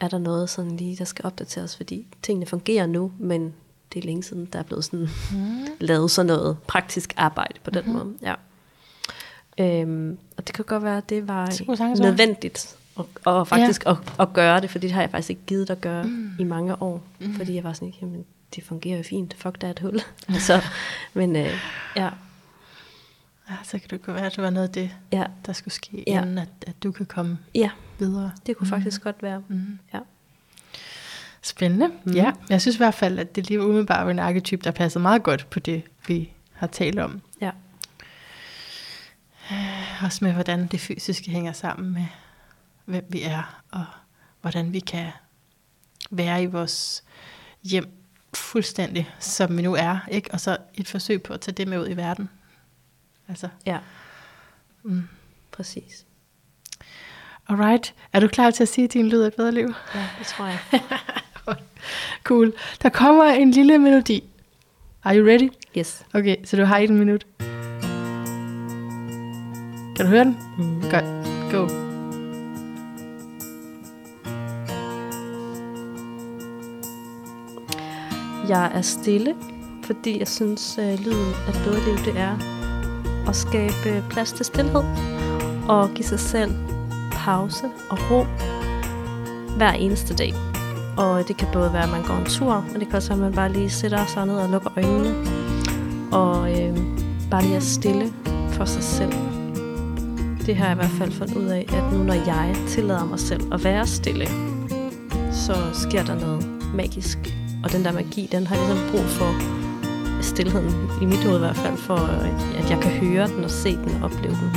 er der noget sådan lige, der skal opdateres, fordi tingene fungerer nu, men det er længe siden, der er blevet sådan mm. [LAUGHS] lavet sådan noget praktisk arbejde på den mm-hmm. måde. Ja. Øhm, og det kan godt være, at det var Det nødvendigt at, og faktisk ja. at, at gøre det, fordi det har jeg faktisk ikke givet at gøre mm. i mange år. Mm. Fordi jeg var sådan, jamen det fungerer jo fint, fuck der er et hul. [LAUGHS] altså, men øh, ja, Ja, så kan det godt være, at det var noget af det, ja, der skulle ske, ja. inden at, at du kan komme ja, videre. det kunne mm. faktisk godt være. Mm. Ja. Spændende. Mm. Ja, jeg synes i hvert fald, at det lige umiddelbart var en arketyp, der passer meget godt på det, vi har talt om. Ja. Også med, hvordan det fysiske hænger sammen med, hvem vi er, og hvordan vi kan være i vores hjem fuldstændig, som vi nu er, ikke? Og så et forsøg på at tage det med ud i verden. Altså, ja, mm. præcis. alright. Er du klar til at sige, at din lyd er et bedre liv? Ja, det tror jeg. [LAUGHS] [LAUGHS] Cool. Der kommer en lille melodi. Are you ready? Yes. Okay, så du har et minut. Kan du høre den? Mm. Godt. Go. Jeg er stille, fordi jeg synes, at lyden af et bedre liv, det er at skabe plads til stillhed og give sig selv pause og ro hver eneste dag. Og det kan både være, at man går en tur, og det kan også være, at man bare lige sætter sig ned og lukker øjnene. Og øh, bare lige er stille for sig selv. det har jeg i hvert fald fundet ud af, at nu når jeg tillader mig selv at være stille, så sker der noget magisk. Og den der magi, den har ligesom brug for stillheden, i mit hoved i hvert fald, for at jeg kan høre den og se den og opleve den.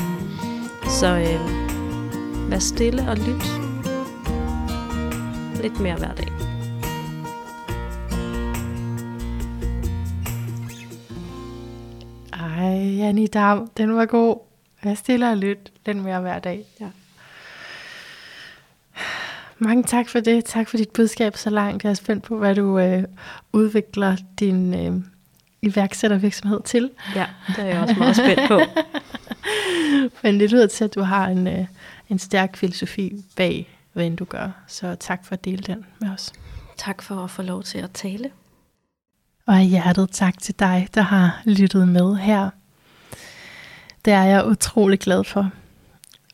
Så øh, vær stille og lyt lidt mere hver dag. Janni Dam, den var god. Vær stille og lyt lidt mere hver dag. Ja. Mange tak for det. Tak for dit budskab så langt. Jeg er spændt på, hvad du øh, udvikler din øh, iværksættervirksomhed til. Ja, det er jeg også meget spændt på. [LAUGHS] Men det lyder til, at du har en, øh, en stærk filosofi bag, hvad end du gør. Så tak for at dele den med os. Tak for at få lov til at tale. Og af hjertet tak til dig, der har lyttet med her. Det er jeg utrolig glad for.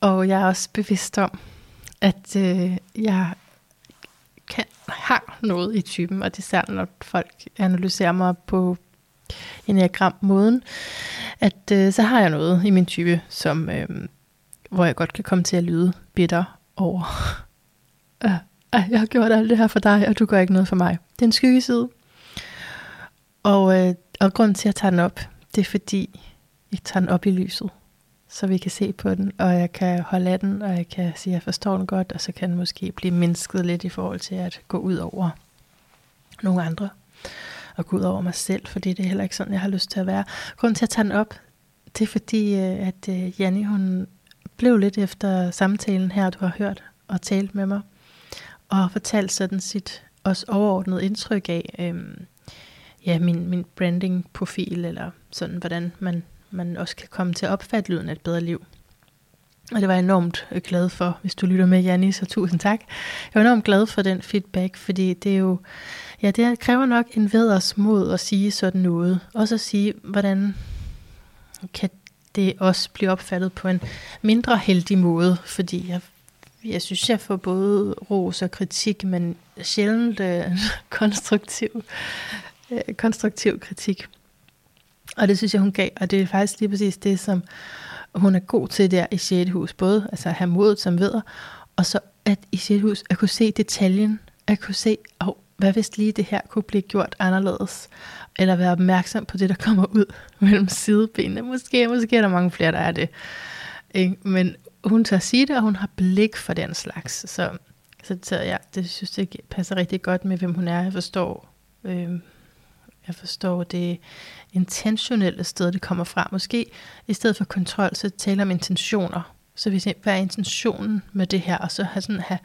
Og jeg er også bevidst om, at øh, jeg kan, har noget i typen, og det er særligt, når folk analyserer mig på enneagram-måden, at øh, så har jeg noget i min type, som, øh, hvor jeg godt kan komme til at lyde bitter over, [LAUGHS] øh, jeg har gjort alt det her for dig, og du gør ikke noget for mig. Det er en skyggeside. Og, øh, og grunden til, at jeg tager den op, det er fordi, jeg tager den op i lyset så vi kan se på den, og jeg kan holde af den, og jeg kan sige, at jeg forstår den godt, og så kan den måske blive mindsket lidt i forhold til at gå ud over nogle andre, og gå ud over mig selv, fordi det er heller ikke sådan, jeg har lyst til at være. Grunden til at tage den op, det er fordi, øh, at øh, Janni, hun blev lidt efter samtalen her, du har hørt og talt med mig, og fortalte sådan sit også overordnet indtryk af, øhm, ja, min, min branding-profil, eller sådan, hvordan man man også kan komme til at opfatte lyden af et bedre liv. Og det var jeg enormt øh, glad for, hvis du lytter med, Janni, så tusind tak. Jeg var enormt glad for den feedback, fordi det er jo, ja, det kræver nok en veders mod at sige sådan noget. Også at sige, hvordan kan det også blive opfattet på en mindre heldig måde, fordi jeg, jeg synes, jeg får både ros og kritik, men sjældent øh, [LAUGHS] konstruktiv, øh, konstruktiv kritik. Og det synes jeg, hun gav, og det er faktisk lige præcis det, som hun er god til der i 6. hus. Både altså at have modet som ved, og så at i 6. hus at kunne se detaljen, at kunne se, oh, hvad hvis lige det her kunne blive gjort anderledes, eller være opmærksom på det, der kommer ud [LAUGHS] mellem sidebenene. Måske, måske er der mange flere, der er det. Ikke? Men hun tager sige det, og hun har blik for den slags. Så, så, så ja, det synes jeg passer rigtig godt med, hvem hun er. Jeg forstår, øh, jeg forstår det intentionelle sted, det kommer fra. Måske i stedet for kontrol, så taler om intentioner. Så vi hvad er intentionen med det her, og så have, sådan, have,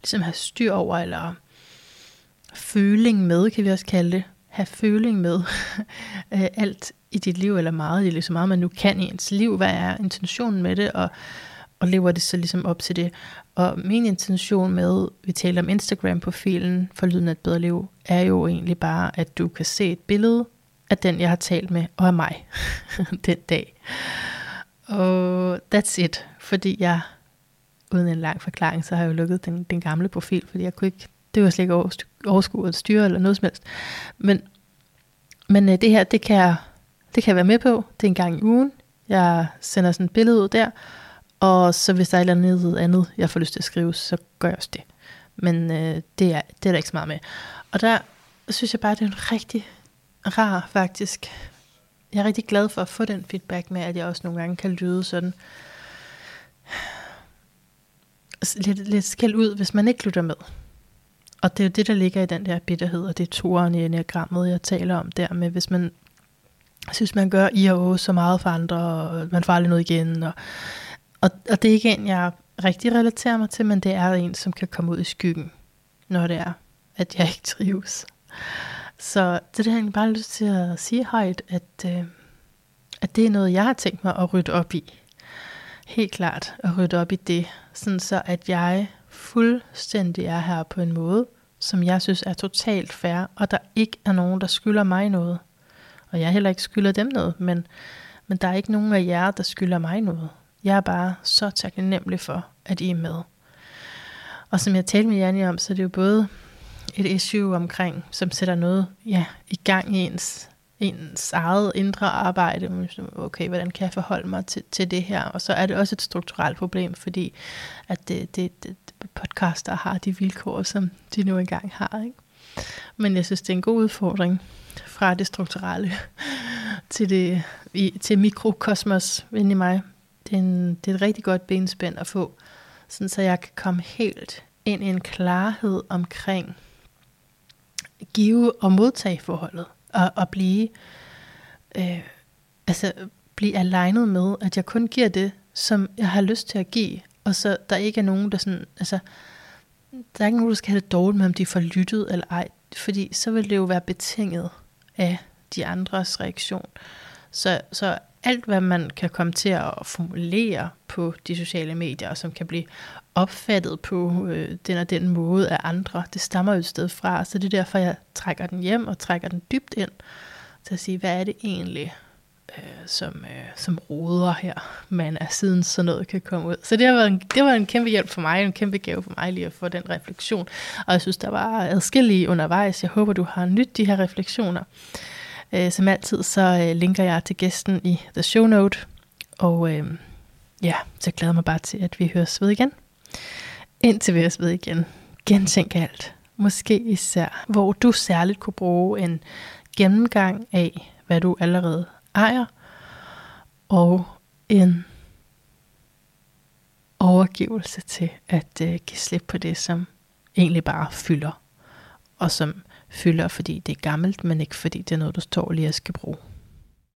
ligesom have styr over, eller føling med, kan vi også kalde det. Have føling med [LAUGHS] øh, alt i dit liv, eller meget i dit så meget man nu kan i ens liv. Hvad er intentionen med det, og, og lever det så ligesom op til det. Og min intention med, vi taler om Instagram-profilen for Lyden af et bedre liv, er jo egentlig bare, at du kan se et billede af den, jeg har talt med, og af mig [LAUGHS] den dag. Og that's it, fordi jeg, uden en lang forklaring, så har jeg jo lukket den, den gamle profil, fordi jeg kunne ikke, det var slet ikke overskue at styre eller noget som helst. Men, men øh, det her, det kan, jeg, det kan jeg være med på. Det er en gang i ugen. Jeg sender sådan et billede ud der, og så hvis der er et eller andet, andet jeg får lyst til at skrive, så gør jeg også det. Men øh, det, er, det er der ikke så meget med. Og der synes jeg bare, det er en rigtig rar faktisk. Jeg er rigtig glad for at få den feedback med, at jeg også nogle gange kan lyde sådan lidt, lidt skæld ud, hvis man ikke lytter med. Og det er jo det, der ligger i den der bitterhed, og det er toren i enagrammet, jeg taler om der med, hvis man synes, man gør i og så meget for andre, og man får aldrig noget igen. Og, og, og det er ikke en, jeg rigtig relaterer mig til, men det er en, som kan komme ud i skyggen, når det er, at jeg ikke trives. Så det har jeg bare lyst til at sige højt, at, øh, at det er noget, jeg har tænkt mig at rydde op i. Helt klart at rydde op i det, sådan så at jeg fuldstændig er her på en måde, som jeg synes er totalt fair, og der ikke er nogen, der skylder mig noget. Og jeg heller ikke skylder dem noget, men, men der er ikke nogen af jer, der skylder mig noget. Jeg er bare så taknemmelig for, at I er med. Og som jeg talte med Janne om, så er det jo både et issue omkring, som sætter noget ja, i gang i ens, ens eget indre arbejde. Okay, hvordan kan jeg forholde mig til, til det her? Og så er det også et strukturelt problem, fordi at det, det, det, podcaster har de vilkår, som de nu engang har. Ikke? Men jeg synes, det er en god udfordring fra det strukturelle [LAUGHS] til, det, i, til mikrokosmos inde i mig. Det er, en, det er et rigtig godt benspænd at få, sådan så jeg kan komme helt ind i en klarhed omkring give- og modtage forholdet, og, og blive, øh, altså, blive alignet med, at jeg kun giver det, som jeg har lyst til at give, og så der ikke er nogen, der sådan, altså, der er ikke nogen, der skal have det dårligt med, om de får lyttet eller ej, fordi så vil det jo være betinget af de andres reaktion. Så, så alt, hvad man kan komme til at formulere på de sociale medier, og som kan blive opfattet på øh, den og den måde af andre, det stammer jo et sted fra. Så det er derfor, jeg trækker den hjem og trækker den dybt ind til at sige, hvad er det egentlig, øh, som, øh, som roder her, man er siden sådan noget kan komme ud. Så det, har været en, det var en kæmpe hjælp for mig, en kæmpe gave for mig lige at få den refleksion. Og jeg synes, der var adskillige undervejs. Jeg håber, du har nyt de her refleksioner. Øh, som altid, så øh, linker jeg til gæsten i The Show Note. Og øh, ja, så glæder jeg mig bare til, at vi høres ved igen. Indtil vi høres ved igen. Gentænk alt. Måske især, hvor du særligt kunne bruge en gennemgang af, hvad du allerede ejer, og en overgivelse til at øh, give slip på det, som egentlig bare fylder, og som fylder, fordi det er gammelt, men ikke fordi det er noget, du står lige og skal bruge.